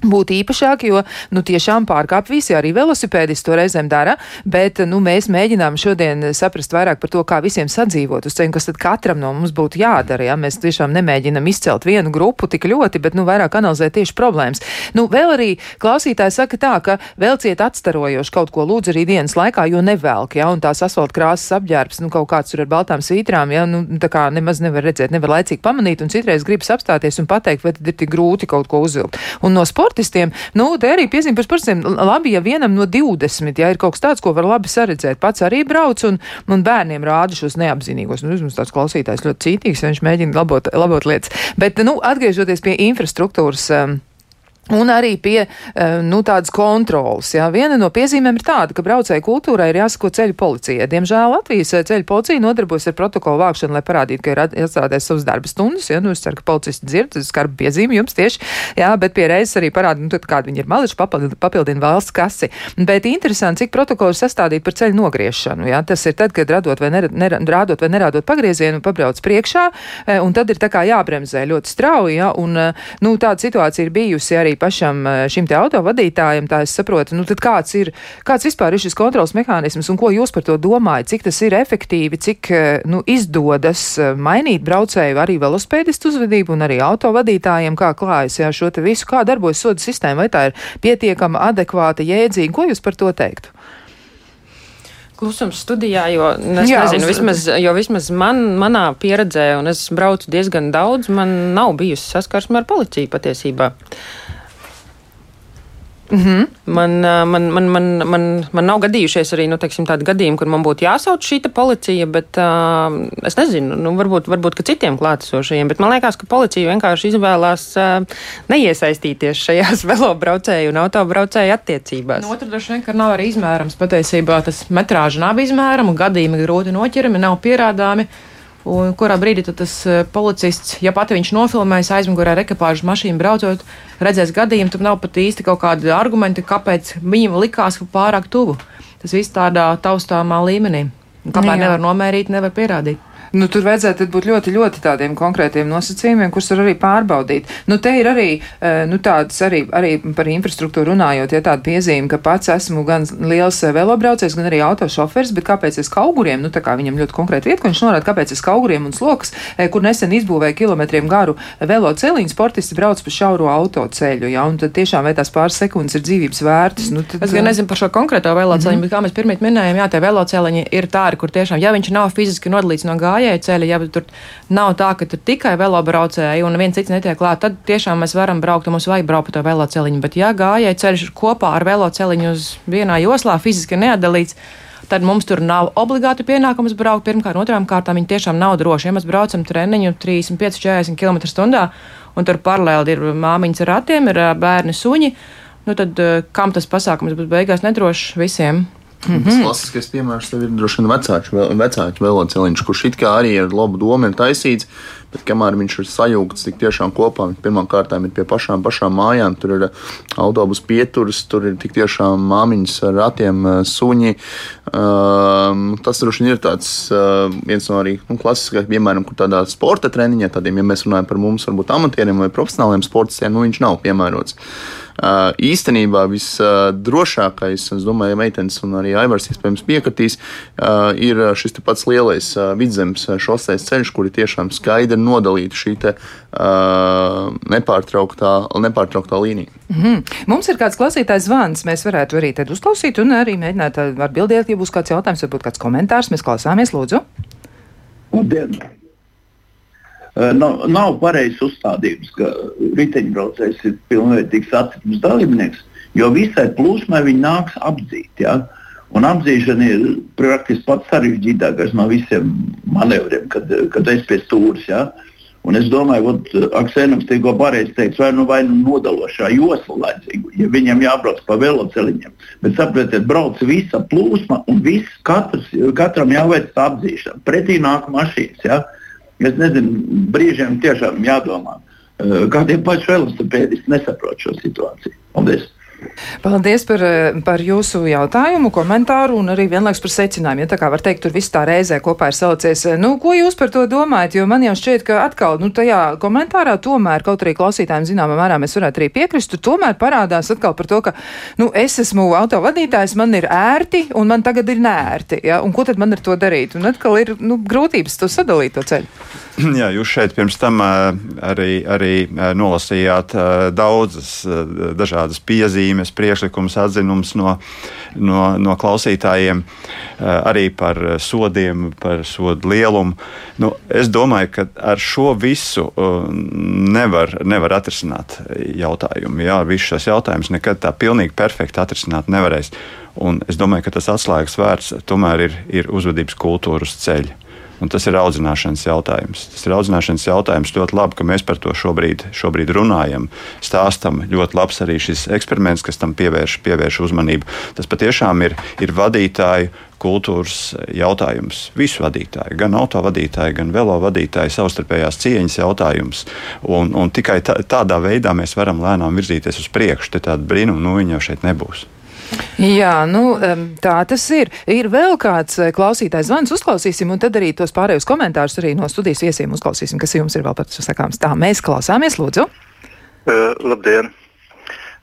Būt īpašāki, jo nu, tiešām pārkāp visi, arī velosipēdisti to reizēm dara, bet nu, mēs mēģinām šodien saprast vairāk par to, kā visiem sadzīvot uz ceļa, kas tad katram no mums būtu jādara. Ja? Mēs tiešām nemēģinam izcelt vienu grupu tik ļoti, bet nu, vairāk analizēt tieši problēmas. Nu, vēl arī klausītāji saka tā, ka velciet atstarojoši kaut ko lūdzu arī dienas laikā, jo nevelk, ja, un tās asfalta krāsas apģērbs, nu, kaut kāds tur ar baltām svītrām, ja, nu, tā kā nemaz nevar redzēt, nevar laicīgi pamanīt, un citreiz gribas apstāties un pateikt, vai tad ir tik grūti kaut ko uzvilkt. Un no sportistiem, nu, te arī piezīme par sportistiem, labi, ja vienam no 20, ja ir kaut kas tāds, ko var labi saredzēt, pats arī brauc un, un bērniem rāda šos neapzinīgos. Nu, mums tāds klausītājs ļoti cītīgs, viņš mēģina labot, labot lietas. Bet, nu, atgriežoties pie infrastruktūras. Um, Un arī pie eh, nu, tādas kontrolas. Jā. Viena no piezīmēm ir tāda, ka braucēju kultūrai ir jāsako ceļu policijai. Diemžēl Latvijas eh, ceļu policija nodarbojas ar protokolu vākšanu, lai parādītu, ka ir iestrādājis savas darba stundas. Jā. Nu, es ceru, ka policisti dzird, tas skarba piezīme jums tieši, jā, bet pie reizes arī parāda, nu, kāda viņi ir mališi, papildina valsts kasi. Bet interesanti, cik protokoli ir sastādīti par ceļu nogriešanu. Jā. Tas ir tad, kad radot vai, ner, ner, rādot vai nerādot pagriezienu, pabrauc priekšā, eh, un tad ir tā kā jābremzē ļoti strauji. Jā, un, nu, tāda situācija ir bijusi arī arī pašam eh, šim te autovadītājam, tā es saprotu, nu tad kāds ir, kāds vispār ir šis kontrols mehānisms un ko jūs par to domājat, cik tas ir efektīvi, cik, eh, nu, izdodas eh, mainīt braucēju arī velospēdistu uzvedību un arī autovadītājiem, kā klājas, jā, šo te visu, kā darbojas soda sistēma, vai tā ir pietiekama, adekvāta, jēdzīga, ko jūs par to teiktu? Klusums studijā, jo es Jā, nezinu, uz... vismaz, jo vismaz man, manā pieredzē, un es braucu diezgan daudz, man nav bijusi saskarsme ar policiju patiesībā. Mm -hmm. man, man, man, man, man, man nav gadījušies arī nu, teiksim, tādi gadījumi, kur man būtu jāsauc šī policija, bet uh, es nezinu, nu, varbūt, varbūt citiem klātesošajiem. Bet man liekas, ka policija vienkārši izvēlās uh, neiesaistīties šajās [laughs] velobraucēju un autobraucēju attiecībās. No otrs droši vien, ka nav arī izmērams. Patiesībā tas metrāža nav izmērama, gadījumi grūti noķerami, nav pierādāmi. Un kurā brīdī tas uh, policists, ja pati viņš nofilmēs aizmugurē ar ekipāžu mašīnu braucot, redzēs gadījumu, tad nav pat īsti kaut kādi argumenti, kāpēc viņam likās pārāk tuvu. Tas viss tādā taustāmā līmenī. Kāpēc nu nevar nomērīt, nevar pierādīt. Nu, tur vajadzētu būt ļoti, ļoti tādiem konkrētiem nosacījumiem, kurus var arī pārbaudīt. Nu, te ir arī, eh, nu, tādas arī, arī par infrastruktūru runājot, ja tāda piezīme, ka pats esmu gan liels eh, velobraucējs, gan arī autošoferis, bet kāpēc es kauguriem, nu, tā kā viņam ļoti konkrēti vieta, ko viņš norāda, kāpēc es kauguriem un sloks, eh, kur nesen izbūvēja kilometriem garu velo celiņu, sportisti brauc pa šauro autoceļu, ja, un tad tiešām vai tās pāris sekundes ir dzīvības vērtas. Nu, tad, es gan nezinu par šo konkrēto veloceliņu, mm -hmm. bet kā mēs pirmie minējām, jā, tie veloceliņi ir tādi, kur tiešām, ja viņš nav fiziski nodalīts no gājēja, gājēju ceļa, ja tur nav tā, ka tur tikai velobraucēji un viens cits netiek klāt, tad tiešām mēs varam braukt, mums vajag braukt pa to veloceliņu. Bet, ja gājēju ceļš ir kopā ar veloceliņu uz vienā joslā, fiziski neatdalīts, tad mums tur nav obligāti pienākums braukt. Pirmkārt, otrām kārtām viņi tiešām nav droši. Ja mēs braucam treniņu 35, 40 km/h, un tur paralēli ir māmiņas ar ratiem, ir bērni suņi, nu tad kam tas pasākums būs beigās nedrošs visiem? Mm -hmm. Tas klasiskais piemērs ir droši vien vecāku, vecāku velosipēdiņš, kurš it kā arī ar labu domu ir taisīts, bet kamēr viņš ir sajūgts tik tiešām kopā, pirmkārt ir pie pašām, pašām mājām, tur ir autobusu pieturas, tur ir tik tiešām māmiņas ar ratiem, suņi. Um, tas droši vien ir tāds uh, viens no arī nu, klasiskākajiem, piemēram, kur tādā sporta treniņā, tādiem, ja mēs runājam par mums, varbūt amatieriem vai profesionāliem sportistiem, nu viņš nav piemērots. Īstenībā visdrošākais, es domāju, meitenes un arī Aivars iespējams piekritīs, ir šis pats lielais vidzemes šoseis ceļš, kur ir tiešām skaidri nodalīta šī te, nepārtrauktā, nepārtrauktā līnija. Mm -hmm. Mums ir kāds klausītājs zvans, mēs varētu arī tad uzklausīt un arī mēģināt atbildēt, ja būs kāds jautājums, varbūt kāds komentārs. Mēs klausāmies, lūdzu. Labdien! Eh, nav, nav pareizs uzstādījums, ka riteņbraucējs ir pilnvērtīgs satiksmes dalībnieks, jo visai plūsmai viņi nāks apdzīt. Ja? Un apzīšana ir praktiski pats sarežģītākais no visiem manevriem, kad, kad es pie stūres. Ja? Un es domāju, ka Aksēnams tikko pareizi teica, vai nu, vai nu nodalošā josla laicīgu, ja viņam jābrauc pa veloceliņiem. Bet saprotiet, brauc visa plūsma un viss, katrs, katram jāveic tā apzīšana. Pretī nāk mašīnas. Ja? Es nezinu, brīžiem tiešām jādomā, eh, kādiem pašiem velosipēdistiem nesaprot šo situāciju. Paldies! Paldies par, par jūsu jautājumu, komentāru un arī vienlaiks par secinājumu. Ja tā kā var teikt, tur viss tā reizē kopā ir salicies. Nu, ko jūs par to domājat? Jo man jau šķiet, ka atkal, nu, tajā komentārā tomēr, kaut arī klausītājiem zināmā mērā mēs varētu arī piekrist, tur tomēr parādās atkal par to, ka, nu, es esmu autovadītājs, man ir ērti un man tagad ir nērti. Ja? Un ko tad man ar to darīt? Un atkal ir, nu, grūtības to sadalīt to ceļu. [clears throat] Jā, jūs šeit pirms tam arī, arī nolasījāt daudzas dažādas piezīmes piezīmes, priekšlikums, atzinums no, no, no klausītājiem eh, arī par sodiem, par sodu lielumu. Nu, es domāju, ka ar šo visu eh, nevar, nevar atrisināt jautājumu. Jā, visus šos jautājumus nekad tā pilnīgi perfekti atrisināt nevarēs. Un es domāju, ka tas atslēgas vērts tomēr ir, ir uzvedības kultūras ceļš. Un tas ir audzināšanas jautājums. Tas ir audzināšanas jautājums. Ļoti labi, ka mēs par to šobrīd, šobrīd runājam, stāstam. Ļoti labs arī šis eksperiments, kas tam pievērš, pievērš uzmanību. Tas patiešām ir, ir vadītāju kultūras jautājums. Visu vadītāju, gan autovadītāju, gan velo vadītāju savstarpējās cieņas jautājums. Un, un tikai tā, tādā veidā mēs varam lēnām virzīties uz priekšu. Tāda brīnuma nu, jau šeit nebūs. Jā, nu, tā tas ir. Ir vēl kāds eh, klausītājs zvans, uzklausīsim, un tad arī tos pārējos komentārus arī no studijas viesiem uzklausīsim, kas jums ir vēl par to sakāms. Tā, mēs klausāmies, lūdzu. Uh, labdien!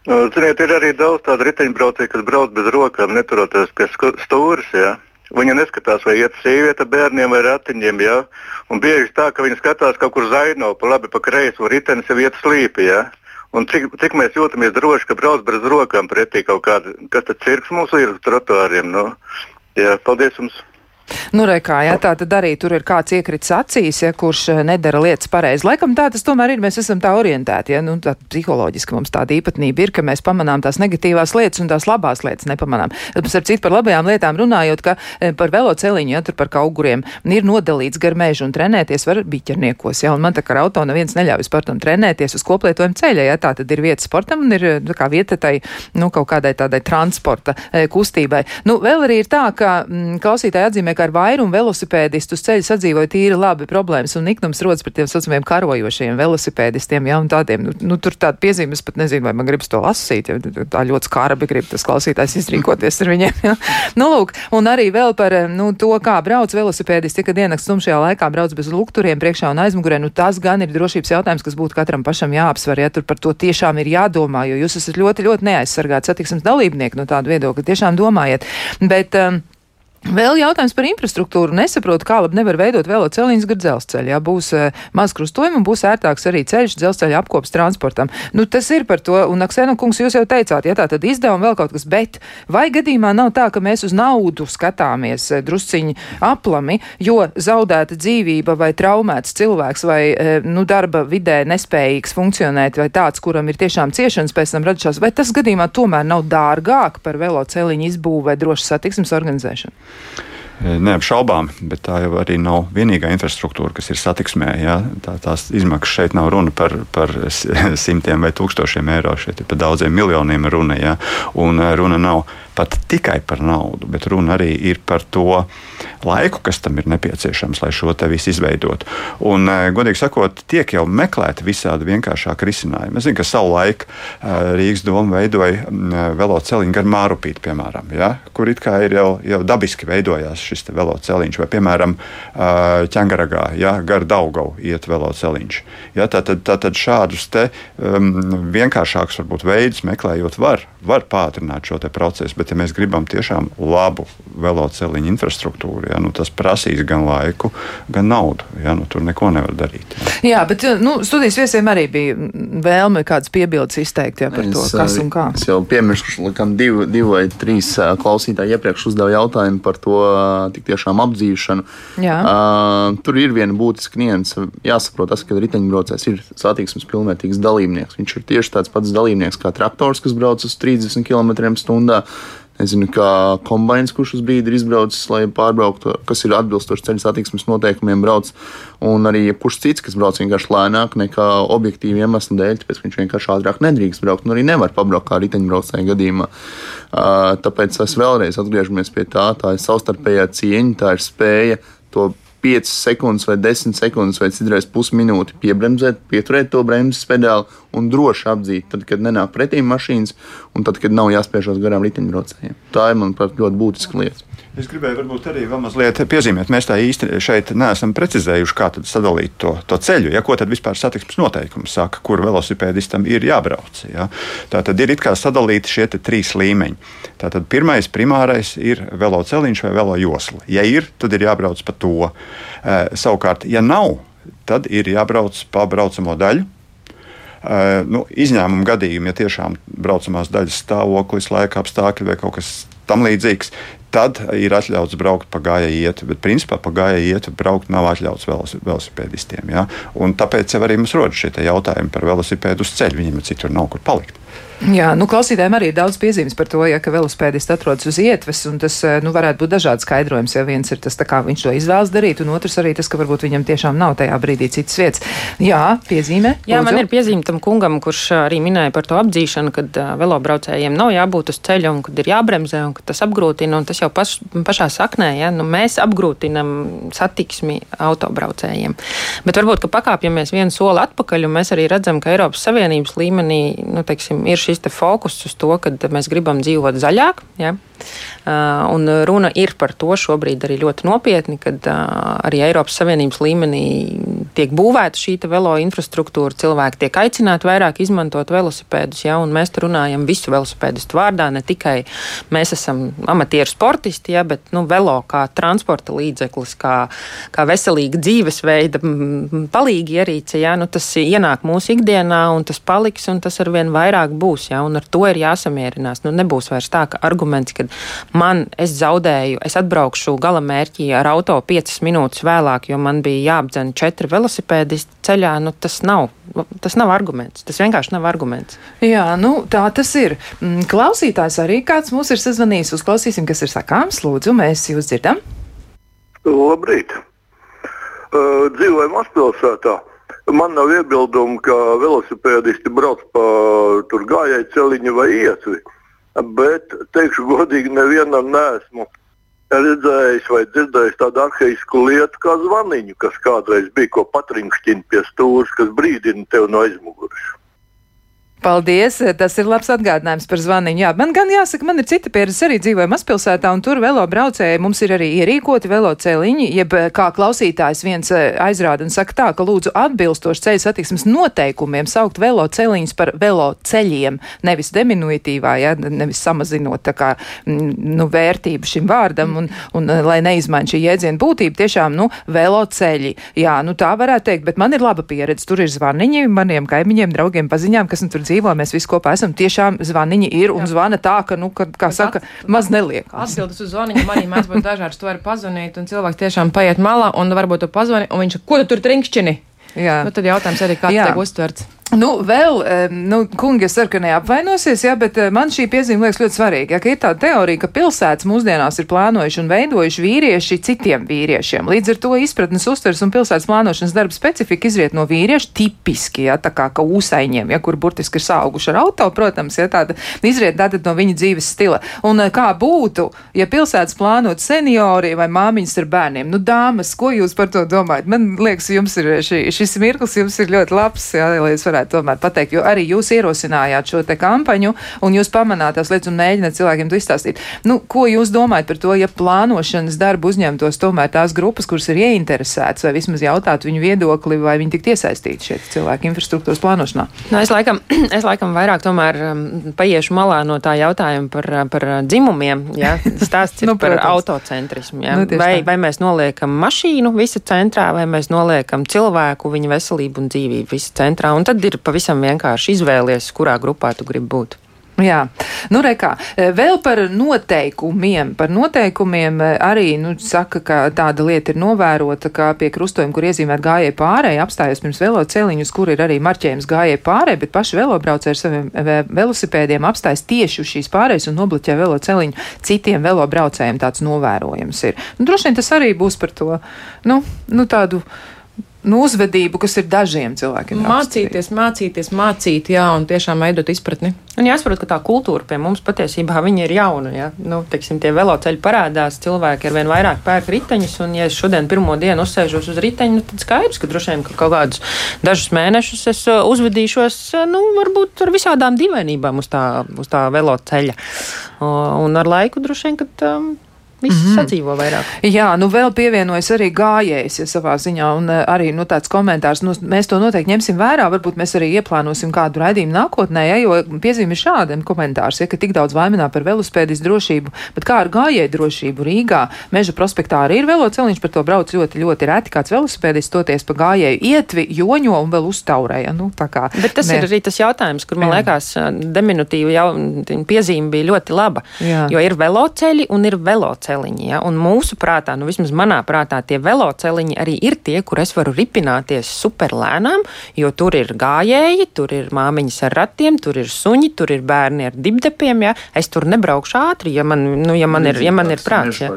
Nu, ziniet, ir arī daudz tādu riteņbraucēju, kas brauc bez rokām, neturoties pie stūres. Ja? Viņa neskatās, vai iet sieviete bērniem vai ratiņiem. Ja? Un bieži tā, ka viņa skatās kaut kur zaino, pa labi, pa kreisi, un ritenis jau iet slīpi. Ja? Un cik, cik mēs jūtamies droši, ka brauc bez rokām pretī kaut kāda, kas tad cirks mums ir uz trotuāriem. Nu, jā, paldies jums! Nu, re, kā, jā, tā tad arī tur ir kāds iekrits acīs, ja, kurš eh, nedara lietas pareizi. Laikam tā tas tomēr ir, mēs esam tā orientēti, ja, nu, tā psiholoģiski mums tāda īpatnība ir, ka mēs pamanām tās negatīvās lietas un tās labās lietas nepamanām. Mums ar citu par labajām lietām runājot, ka eh, par veloceliņu, ja tur par auguriem ir nodalīts gar mežu un trenēties var biķerniekos, ja, un man tā kā ar auto neviens neļauj sportam trenēties uz koplietojumu ceļa, ja, tā tad ir vieta sportam un ir kā vieta tai, nu, kaut kādai tādai transporta e, kustībai. Nu, vēl arī ir tā, ka m, mm, klausītāji atzīmē, ka ar vairumu velosipēdistu uz ceļa sadzīvoja tīri labi problēmas un niknums rodas par tiem saucamiem karojošiem velosipēdistiem, ja, un tādiem, nu, nu tur tāda piezīme, es pat nezinu, vai man gribas to lasīt, ja tā ļoti skarbi grib tas klausītājs izrīkoties ar viņiem. Ja. [laughs] Nu, lūk, un arī vēl par nu, to, kā brauc velosipēdisti, kad dienas tumšajā laikā brauc bez lukturiem priekšā un aizmugurē. Nu, tas gan ir drošības jautājums, kas būtu katram pašam jāapsver, ja tur par to tiešām ir jādomā, jo jūs esat ļoti, ļoti neaizsargāti satiksmes dalībnieki no tāda viedokļa. Tiešām domājiet. Bet, um, Vēl jautājums par infrastruktūru. Nesaprotu, kā labi nevar veidot veloceliņus gar dzelzceļu. Jā, būs uh, maz krustojumi un būs ērtāks arī ceļš dzelzceļa apkops transportam. Nu, tas ir par to, un Aksena kungs, jūs jau teicāt, ja tā tad izdevumi vēl kaut kas, bet vai gadījumā nav tā, ka mēs uz naudu skatāmies uh, drusciņi aplami, jo zaudēta dzīvība vai traumēts cilvēks vai, uh, nu, darba vidē nespējīgs funkcionēt vai tāds, kuram ir tiešām ciešanas pēc tam radušās, vai tas gadījumā tomēr nav dārgāk par veloceliņu izbūvu vai drošas satiksmes organizēšanu? Neapšaubām, bet tā jau arī nav vienīgā infrastruktūra, kas ir satiksmē. Ja? Tā, tās izmaksas šeit nav runa par, par [laughs] simtiem vai tūkstošiem eiro, šeit ir par daudziem miljoniem runa. Ja? Un runa nav pat tikai par naudu, bet runa arī ir par to laiku, kas tam ir nepieciešams, lai šo te visu izveidotu. Un, eh, godīgi sakot, tiek jau meklēti visādi vienkāršāki risinājumi. Es zinu, ka savulaik eh, Rīgas doma veidoja mm, veloceliņu gar Mārupīti, piemēram, ja, kur it kā ir jau, jau dabiski veidojās šis veloceliņš, vai, piemēram, eh, ķengaragā, ja, gar Daugavu iet veloceliņš. Ja, tātad, tātad šādus te um, vienkāršākus varbūt veidus meklējot var, var pātrināt šo procesu bet ja mēs gribam tiešām labu veloceliņu infrastruktūru, ja, nu, tas prasīs gan laiku, gan naudu. Ja, nu, tur neko nevar darīt. Ja. Jā, bet nu, studijas viesiem arī bija vēlme kādas piebildes izteikt ja, par es, to, kas un kā. Es jau piemirstu, ka divi, divi vai trīs klausītāji iepriekš uzdeva jautājumu par to tik tiešām apdzīšanu. Jā. Uh, tur ir viena būtiska nianse. Jāsaprot, tas, ka riteņbraucējs ir satiksmes pilnvērtīgs dalībnieks. Viņš ir tieši tāds pats dalībnieks kā traktors, kas brauc uz 30 km/h nezinu, kā kombains, kurš uz brīdi ir izbraucis, lai pārbrauktu, kas ir atbilstoši ceļu satiksmes noteikumiem, brauc. Un arī jebkurš cits, kas brauc vienkārši lēnāk nekā objektīvi iemeslu dēļ, tāpēc viņš vienkārši ātrāk nedrīkst braukt, un arī nevar pabraukt kā riteņbraucēju gadījumā. Tāpēc es vēlreiz atgriežamies pie tā, tā ir savstarpējā cieņa, tā ir spēja to 5 sekundes vai 10 sekundes vai citreiz pusminūti piebremzēt, pieturēt to bremzes pedāli un droši apdzīt, tad, kad nenāk pretī mašīnas un tad, kad nav jāspiežās garām riteņbraucējiem. Tā ir, manuprāt, ļoti būtiska lieta. Es gribēju varbūt arī vēl mazliet piezīmēt, mēs tā īsti šeit neesam precizējuši, kā sadalīt to, to ceļu. Ja, ko tad vispār satiksmes noteikumi saka, kur velosipēdistam ir jābrauc? Ja? Tā tad ir it kā sadalīti šie trīs līmeņi. Tātad pirmais, primārais ir veloceliņš vai velo josla. Ja ir, tad ir jābrauc pa to. E, savukārt, ja nav, tad ir jābrauc pa braucamo daļu. Uh, nu, izņēmuma gadījumā, ja tiešām braucamās daļas stāvoklis, laika apstākļi vai kaut kas tam līdzīgs, tad ir atļauts braukt pa gājēju ietu. Bet, principā, pa gājēju ietu braukt nav atļauts velosipēdistiem. Ja? Un tāpēc arī mums rodas šie jautājumi par velosipēdu uz ceļa. Viņiem citur nav kur palikt. Jā, nu, klausītājiem arī ir daudz piezīmes par to, ja, ka velospēdists atrodas uz ietves, un tas eh, nu, varētu būt dažādi skaidrojums. Ja viens ir tas, kā viņš to izvēlas darīt, un otrs arī tas, ka varbūt viņam tiešām nav tajā brīdī citas vietas. Jā, piezīme. Jā, lūdzu. man ir piezīme tam kungam, kurš arī minēja par to apdzīšanu, kad uh, velobraucējiem nav jābūt uz ceļa, un kad ir jābremzē, un tas apgrūtina, un tas jau paš, pašā saknē, ja, nu, mēs apgrūtinam satiksmi autobraucējiem. Bet varbūt, ka pakāpjamies vienu soli atpakaļ, un mēs arī redzam, ka Eiropas Savienības līmenī, nu, teiksim, ir šis fokus uz to, ka mēs gribam dzīvot zaļāk. Ja? Un runa ir par to šobrīd arī ļoti nopietni, kad arī Eiropas Savienības līmenī tiek būvēta šī velo infrastruktūra, cilvēki tiek aicināti vairāk izmantot velosipēdus, ja, un mēs runājam visu velosipēdistu vārdā, ne tikai mēs esam amatieru sportisti, ja, bet nu, velo kā transporta līdzeklis, kā, kā veselīga dzīvesveida palīgi ierīce, ja, nu, tas ienāk mūsu ikdienā, un tas paliks, un tas arvien vairāk būs, ja, un ar to ir jāsamierinās. Nu, nebūs vairs tā, ka arguments, ka man es zaudēju, es atbraukšu galamērķī ar auto 5 minūtes vēlāk, jo man bija jāapdzen četri velosipēdisti ceļā, nu, tas nav, tas nav arguments. Tas vienkārši nav arguments. Jā, nu, tā tas ir. Mm, klausītājs arī kāds mums ir sazvanījis. Uzklausīsim, kas ir sakāms. Lūdzu, mēs jūs dzirdam. Labrīt! Uh, dzīvoju mazpilsētā. Man nav iebildumu, ka velosipēdisti brauc pa tur gājēju celiņu vai ietvi. Bet, teikšu godīgi, nevienam nesmu redzējis vai dzirdējis tādu arhēisku lietu kā zvaniņu, kas kādreiz bija ko patrinkšķina pie stūra, kas brīdina tevi no aizmugures. Paldies! Tas ir labs atgādinājums par zvaniņu. Jā, man gan jāsaka, man ir cita pieredze. Arī dzīvoju mazpilsētā, un tur velo braucēji mums ir arī ierīkoti velo celiņi, jeb kā klausītājs viens eh, aizrāda un saka tā, ka lūdzu atbilstoši ceļu satiksmes noteikumiem saukt velo celiņus par velo ceļiem, nevis diminuitīvā, ja, nevis samazinot kā, mm, nu, vērtību šim vārdam, un, un eh, lai neizmaina šī jēdziena būtība, tiešām, nu, velo ceļi. Jā, nu tā varētu teikt, bet man ir laba pieredze. Tur ir zvaniņi maniem kaimiņiem, draugiem, paziņām, kas nu tur dzīvo dzīvo, mēs visi kopā esam. Tiešām zvaniņi ir un zvana tā, ka, nu, kad, kā saka, maz neliek. Atbildes uz zvaniņu arī mēdz būt dažādas. To var pazvanīt, un cilvēks tiešām paiet malā, un varbūt to pazvani, un viņš, ko tu tur trinkšķini? Jā. Nu, tad jautājums arī, kā tas tiek uztverts. Nu, vēl, nu, kungi, es ceru, ka neapvainosies, jā, bet man šī piezīme liekas ļoti svarīga. Ja, ka ir tā teorija, ka pilsētas mūsdienās ir plānojuši un veidojuši vīrieši citiem vīriešiem. Līdz ar to izpratnes uztvers un pilsētas plānošanas darba specifika izriet no vīriešu tipiski, ja, tā kā ka ūsaiņiem, ja, kur burtiski ir sauguši ar auto, protams, ja tāda izriet tātad no viņa dzīves stila. Un eh, kā būtu, ja pilsētas plānot seniori vai māmiņas ar bērniem? Nu, dāmas, ko jūs par to domājat? Man liekas, jums ir šī, šis mirklis jums ir ļoti labs, ja, lai es varētu gribētu tomēr pateikt, jo arī jūs ierosinājāt šo te kampaņu un jūs pamanāt tās lietas un mēģināt cilvēkiem to izstāstīt. Nu, ko jūs domājat par to, ja plānošanas darbu uzņemtos tomēr tās grupas, kuras ir ieinteresētas, vai vismaz jautāt viņu viedokli, vai viņi tik iesaistīti šeit cilvēku infrastruktūras plānošanā? Nu, es, laikam, [clears throat] es laikam vairāk tomēr um, paiešu malā no tā jautājuma par, par dzimumiem. Ja? [laughs] Stāsts ir nu, par autocentrismu. Ja? Nu, vai, vai mēs noliekam mašīnu visu centrā, vai mēs noliekam cilvēku, viņa veselību un dzīvību visu centrā. Un tad ir pavisam vienkārši izvēlies, kurā grupā tu gribi būt. Jā, nu rekā, e, vēl par noteikumiem. Par noteikumiem e, arī, nu, saka, ka tāda lieta ir novērota, ka pie krustojuma, kur iezīmēt gājēju pārēju, apstājas pirms velo celiņus, kur ir arī marķējums gājēju pārēju, bet paši velobraucēji ar saviem e, velosipēdiem apstājas tieši uz šīs pārējas un nobloķē velo celiņu. Citiem velobraucējiem tāds novērojums ir. Nu, droši vien tas arī būs par to, nu, nu tādu nu, uzvedību, kas ir dažiem cilvēkiem. Mācīties, mācīties, mācīt, jā, un tiešām veidot izpratni. Un jāsaprot, ka tā kultūra pie mums patiesībā ir jauna. Ja? Nu, teiksim, tie veloceļi parādās, cilvēki ar vien vairāk pērk riteņus, un ja es šodien pirmo dienu uzsēžos uz riteņa, nu, tad skaidrs, ka droši vien ka kaut kādus dažus mēnešus es uh, uzvedīšos, uh, nu, varbūt ar visādām dīvainībām uz tā, uz tā veloceļa. Un ar laiku droši vien, ka. Um, Visi mm -hmm. sadzīvo vairāk. Jā, nu vēl pievienojas arī gājējs, ja savā ziņā, un eh, arī nu, tāds komentārs. Nu, mēs to noteikti ņemsim vērā, varbūt mēs arī ieplānosim kādu raidījumu nākotnē, ja, jo piezīme ir šāda komentārs, ja, ka tik daudz vaiminā par velospēdis drošību, bet kā ar gājēju drošību Rīgā, Meža prospektā arī ir veloceliņš, par to brauc ļoti, ļoti reti kāds velospēdis toties pa gājēju ietvi, joņo un vēl uztaurēja. Nu, kā, bet tas ne. ir arī tas jautājums, kur man Jā. liekas, diminutīva jau piezīme bija ļoti laba, Jā. jo ir veloceļi un ir veloceļi veloceliņi. Ja? Un mūsu prātā, nu vismaz manā prātā, tie veloceliņi arī ir tie, kur es varu ripināties superlēnām, jo tur ir gājēji, tur ir māmiņas ar ratiem, tur ir suņi, tur ir bērni ar dibdepiem. Ja? Es tur nebraukšu ātri, ja man, nu, ja man, ir, ja man ir prāts. Ja?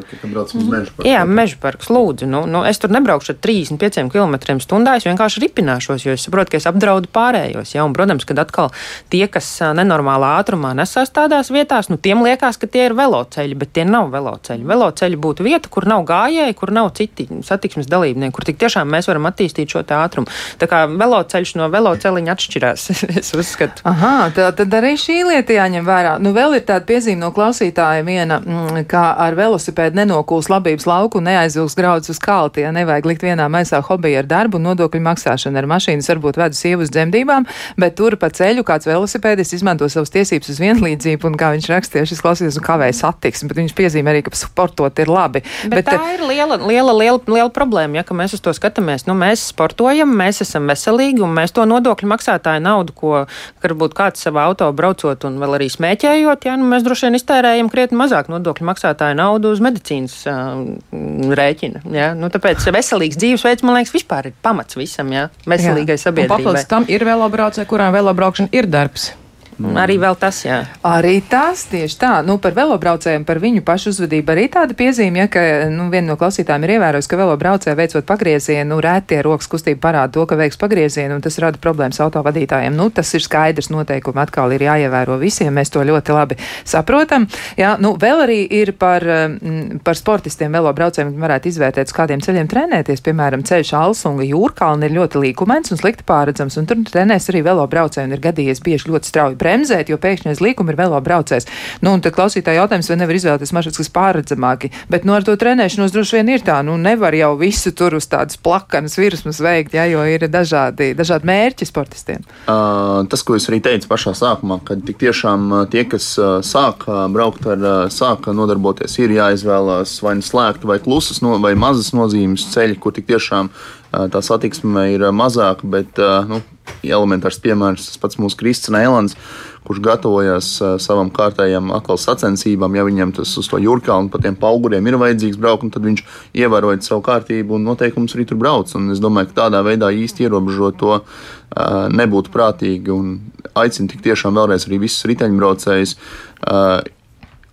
Jā, meža parks, lūdzu. Nu, nu, es tur nebraukšu ar 35 km/h, es vienkārši ripināšos, jo es saprotu, ka es apdraudu pārējos. Ja? Un, protams, kad atkal tie, kas nenormālā ātrumā nesās tādās vietās, nu, tiem liekas, ka tie ir veloceļi, bet tie nav veloceļi Veloceļi būtu vieta, kur nav gājēji, kur nav citi satiksmes dalībnieki, kur tik tiešām mēs varam attīstīt šo ātrumu. Tā kā veloceļš no veloceliņa atšķirās, [laughs] es uzskatu. Aha, tā, tad arī šī lieta jāņem vērā. Nu, vēl ir tāda piezīme no klausītāja viena, mm, kā ar velosipēdu nenokūs labības lauku un neaizvilks graudus uz kalti, ja nevajag likt vienā maisā hobiju ar darbu un nodokļu maksāšanu. Ar mašīnas varbūt vedu sievu uz dzemdībām, bet tur pa ceļu kāds velosipēdists izmanto savas tiesības uz vienlīdzību un, kā viņš rakstīja, šis klausītājs un kavēja satiksmi, bet viņš piezīmē arī, ka sportot ir labi. Bet, bet tā ir liela, liela, liela, liela problēma, ja mēs uz to skatāmies. Nu, mēs sportojam, mēs esam veselīgi un mēs to nodokļu maksātāju naudu, ko varbūt kāds savā auto braucot un vēl arī smēķējot, ja, nu, mēs droši vien iztērējam krietni mazāk nodokļu maksātāju naudu uz medicīnas uh, rēķina. Ja. Nu, tāpēc veselīgs dzīvesveids, man liekas, vispār ir pamats visam ja, veselīgai sabiedrībai. Papildus tam ir velobraucēji, kurām velobraukšana ir darbs. Mm. Arī vēl tas, jā. Arī tas tieši tā. Nu, par velobraucējiem, par viņu pašu uzvedību arī tāda piezīme, ja, ka nu, viena no klausītājiem ir ievērojusi, ka velobraucēji veicot pagriezienu, nu, rētie rokas kustība parāda to, ka veiks pagriezienu, un tas rada problēmas autovadītājiem. Nu, tas ir skaidrs, noteikumi atkal ir jāievēro visiem, mēs to ļoti labi saprotam. Jā, nu, vēl arī ir par, mm, par sportistiem velobraucējiem, varētu izvērtēt, uz kādiem ceļiem trenēties. Piemēram, ceļš Alsunga jūrkalna ir ļoti līkumains un slikti pārredzams, un tur trenēs arī velobraucēji un ir gadījies bieži ļoti strauji bremzēt, jo pēkšņi aiz līkuma ir velo braucējs. Nu, un tad klausītāji jautājums, vai nevar izvēlēties maršruts, kas pārredzamāki. Bet nu, ar to trenēšanos droši vien ir tā, nu nevar jau visu tur uz tādas plakanas virsmas veikt, ja, jo ir dažādi, dažādi mērķi sportistiem. Uh, tas, ko es arī teicu pašā sākumā, kad tik tiešām tie, kas sāk braukt ar, sāk nodarboties, ir jāizvēlās vai nu slēgta vai klusas no, vai mazas nozīmes ceļi, kur tik tiešām uh, tā satiksme ir mazāka, bet nu, elementārs piemērs, tas pats mūsu Kristis Nēlands, kurš gatavojas uh, savam kārtējam atkal sacensībām. Ja viņam tas uz to jūrkālu un pa tiem auguriem ir vajadzīgs braukt, tad viņš ievērojot savu kārtību un noteikumus arī tur brauc. Un es domāju, ka tādā veidā īsti ierobežot to nebūtu prātīgi un aicinu tik tiešām vēlreiz arī visus riteņbraucējus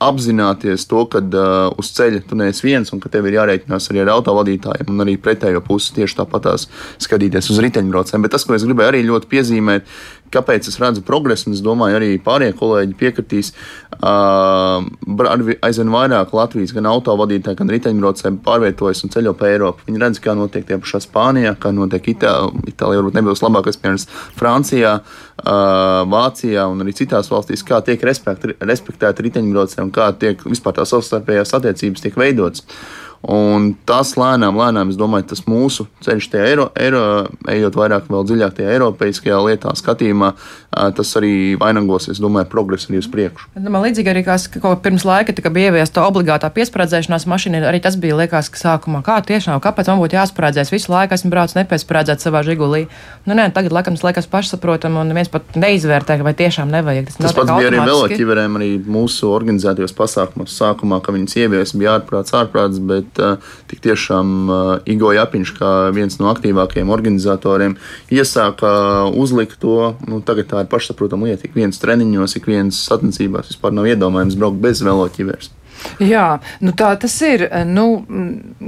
apzināties to, ka uh, uz ceļa tu neesi viens un ka tev ir jārēķinās arī ar autovadītājiem un arī pretējo pusi tieši tāpatās skatīties uz riteņbraucējiem. Bet tas, ko es gribēju arī ļoti piezīmēt, kāpēc es redzu progresu, un es domāju, arī pārējie kolēģi piekritīs, uh, aizvien vairāk Latvijas gan autovadītāji, gan riteņbraucēji pārvietojas un ceļo pa Eiropu. Viņi redz, kā notiek tie pašā Spānijā, kā notiek Itālijā, Itālijā varbūt nebūs labākais piemērs Francijā, uh, Vācijā un arī citās valstīs, kā tiek respektēti riteņbraucēji kā tiek vispār tās savstarpējās attiecības tiek veidotas. Un tas lēnām, lēnām, es domāju, tas mūsu ceļš, eiro, eiro, ejot vairāk, vēl dziļāk tajā eiropeiskajā lietā, skatījumā, tas arī vainagosies, domāju, progresu arī uz priekšu. Man līdzīgi arī, kā, ko pirms laika bija ieviesta obligātā piesprādzēšanās mašīna, arī tas bija liekas, ka sākumā kā tiešām, kāpēc man būtu jāsprādzēs visu laiku, esmu braucis nepiesprādzēt savā žigulī. Nu, nē, tagad laikam tas liekas pašsaprotam un neviens pat neizvērtē, vai tiešām nevajag. Tas, tas pats bija arī veloķiverēm, arī mūsu organizētajos pasākumos sākumā, ka viņas ievies bija ārprāts, ārprāts, bet bet uh, tik tiešām uh, Igo Japiņš, kā viens no aktīvākajiem organizatoriem, iesāka uzlikt to. Nu, tagad tā ir pašsaprotama lieta. Ik viens treniņos, ik viens sacensībās vispār nav iedomājams braukt bez veloķiveres. Jā, nu tā tas ir. Nu,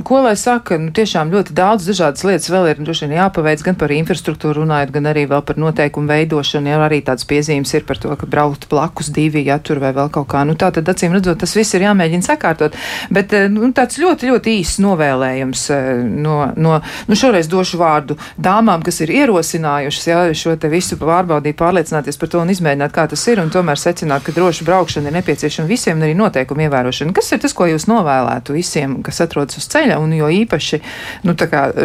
ko lai saka, nu, tiešām ļoti daudz dažādas lietas vēl ir droši vien jāpaveic gan par infrastruktūru runājot, gan arī vēl par noteikumu veidošanu. Jā, arī tāds piezīmes ir par to, ka braukt blakus divi, ja tur vai vēl kaut kā. Nu, tā tad acīm redzot, tas viss ir jāmēģina sakārtot. Bet eh, nu, tāds ļoti, ļoti īsts novēlējums eh, no, no nu, šoreiz došu vārdu dāmām, kas ir ierosinājušas jā, šo te visu pārbaudīt, pārliecināties par to un izmēģināt, kā tas ir, un tomēr secināt, ka droša braukšana ir nepieciešama visiem un arī noteikumu ievērošana ievērošana. Kas ir tas, ko jūs novēlētu visiem, kas atrodas uz ceļa, un jo īpaši nu,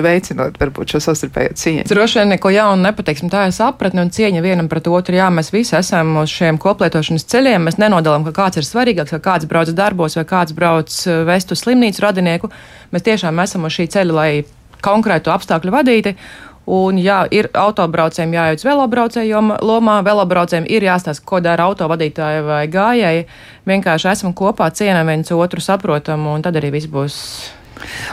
veicinot varbūt šo sastarpējo cieņu? Droši vien neko jaunu nepateiksim. Tā ir sapratne un cieņa vienam pret otru. Jā, mēs visi esam uz šiem koplietošanas ceļiem. Mēs nenodalām, ka kāds ir svarīgāks, ka kāds brauc darbos vai kāds brauc eh, vest uz slimnīcu radinieku. Mēs tiešām esam uz šī ceļa, lai konkrētu apstākļu vadīti. Un, jā, ir autobraucējiem jāiet uz velobraucēju lomā, velobraucējiem ir jāstāsta, ko dara autovadītāji vai gājēji. Vienkārši esam kopā, cienām viens otru, saprotam, un tad arī viss būs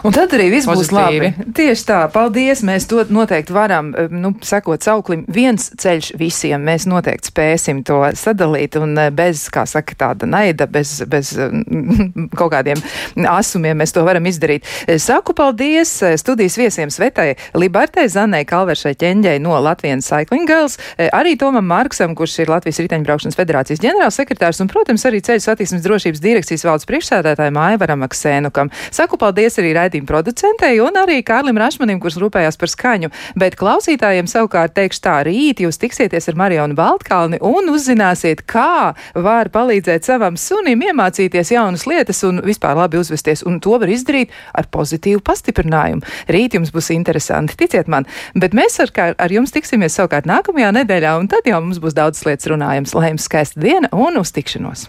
Un tad arī viss būs Pozitīvi. labi. Tieši tā, paldies. Mēs to noteikti varam, eh, nu, sekot sauklim, viens ceļš visiem. Mēs noteikti spēsim to sadalīt un eh, bez, kā saka, tāda naida, bez, bez eh, [laughs] kaut kādiem asumiem mēs to varam izdarīt. Saku paldies studijas viesiem Svetai Libertai, Zanai Kalveršai ķeņģei no Latvijas Cycling Girls, arī Tomam Marksam, kurš ir Latvijas riteņbraukšanas federācijas ģenerālsekretārs un, protams, arī ceļu satiksmes drošības direkcijas valdes priekšsēdētājiem Aivaram Aksēnukam. Saku paldies arī raidījuma producentei un arī Kārlim Rašmanim, kurš rūpējās par skaņu. Bet klausītājiem savukārt teikšu tā, rīt jūs tiksieties ar Marionu Baltkalni un uzzināsiet, kā var palīdzēt savam sunim iemācīties jaunas lietas un vispār labi uzvesties. Un to var izdarīt ar pozitīvu pastiprinājumu. Rīt jums būs interesanti, ticiet man. Bet mēs ar, ar jums tiksimies savukārt nākamajā nedēļā, un tad jau mums būs daudz lietas runājams. Lai jums skaista diena un uz tikšanos!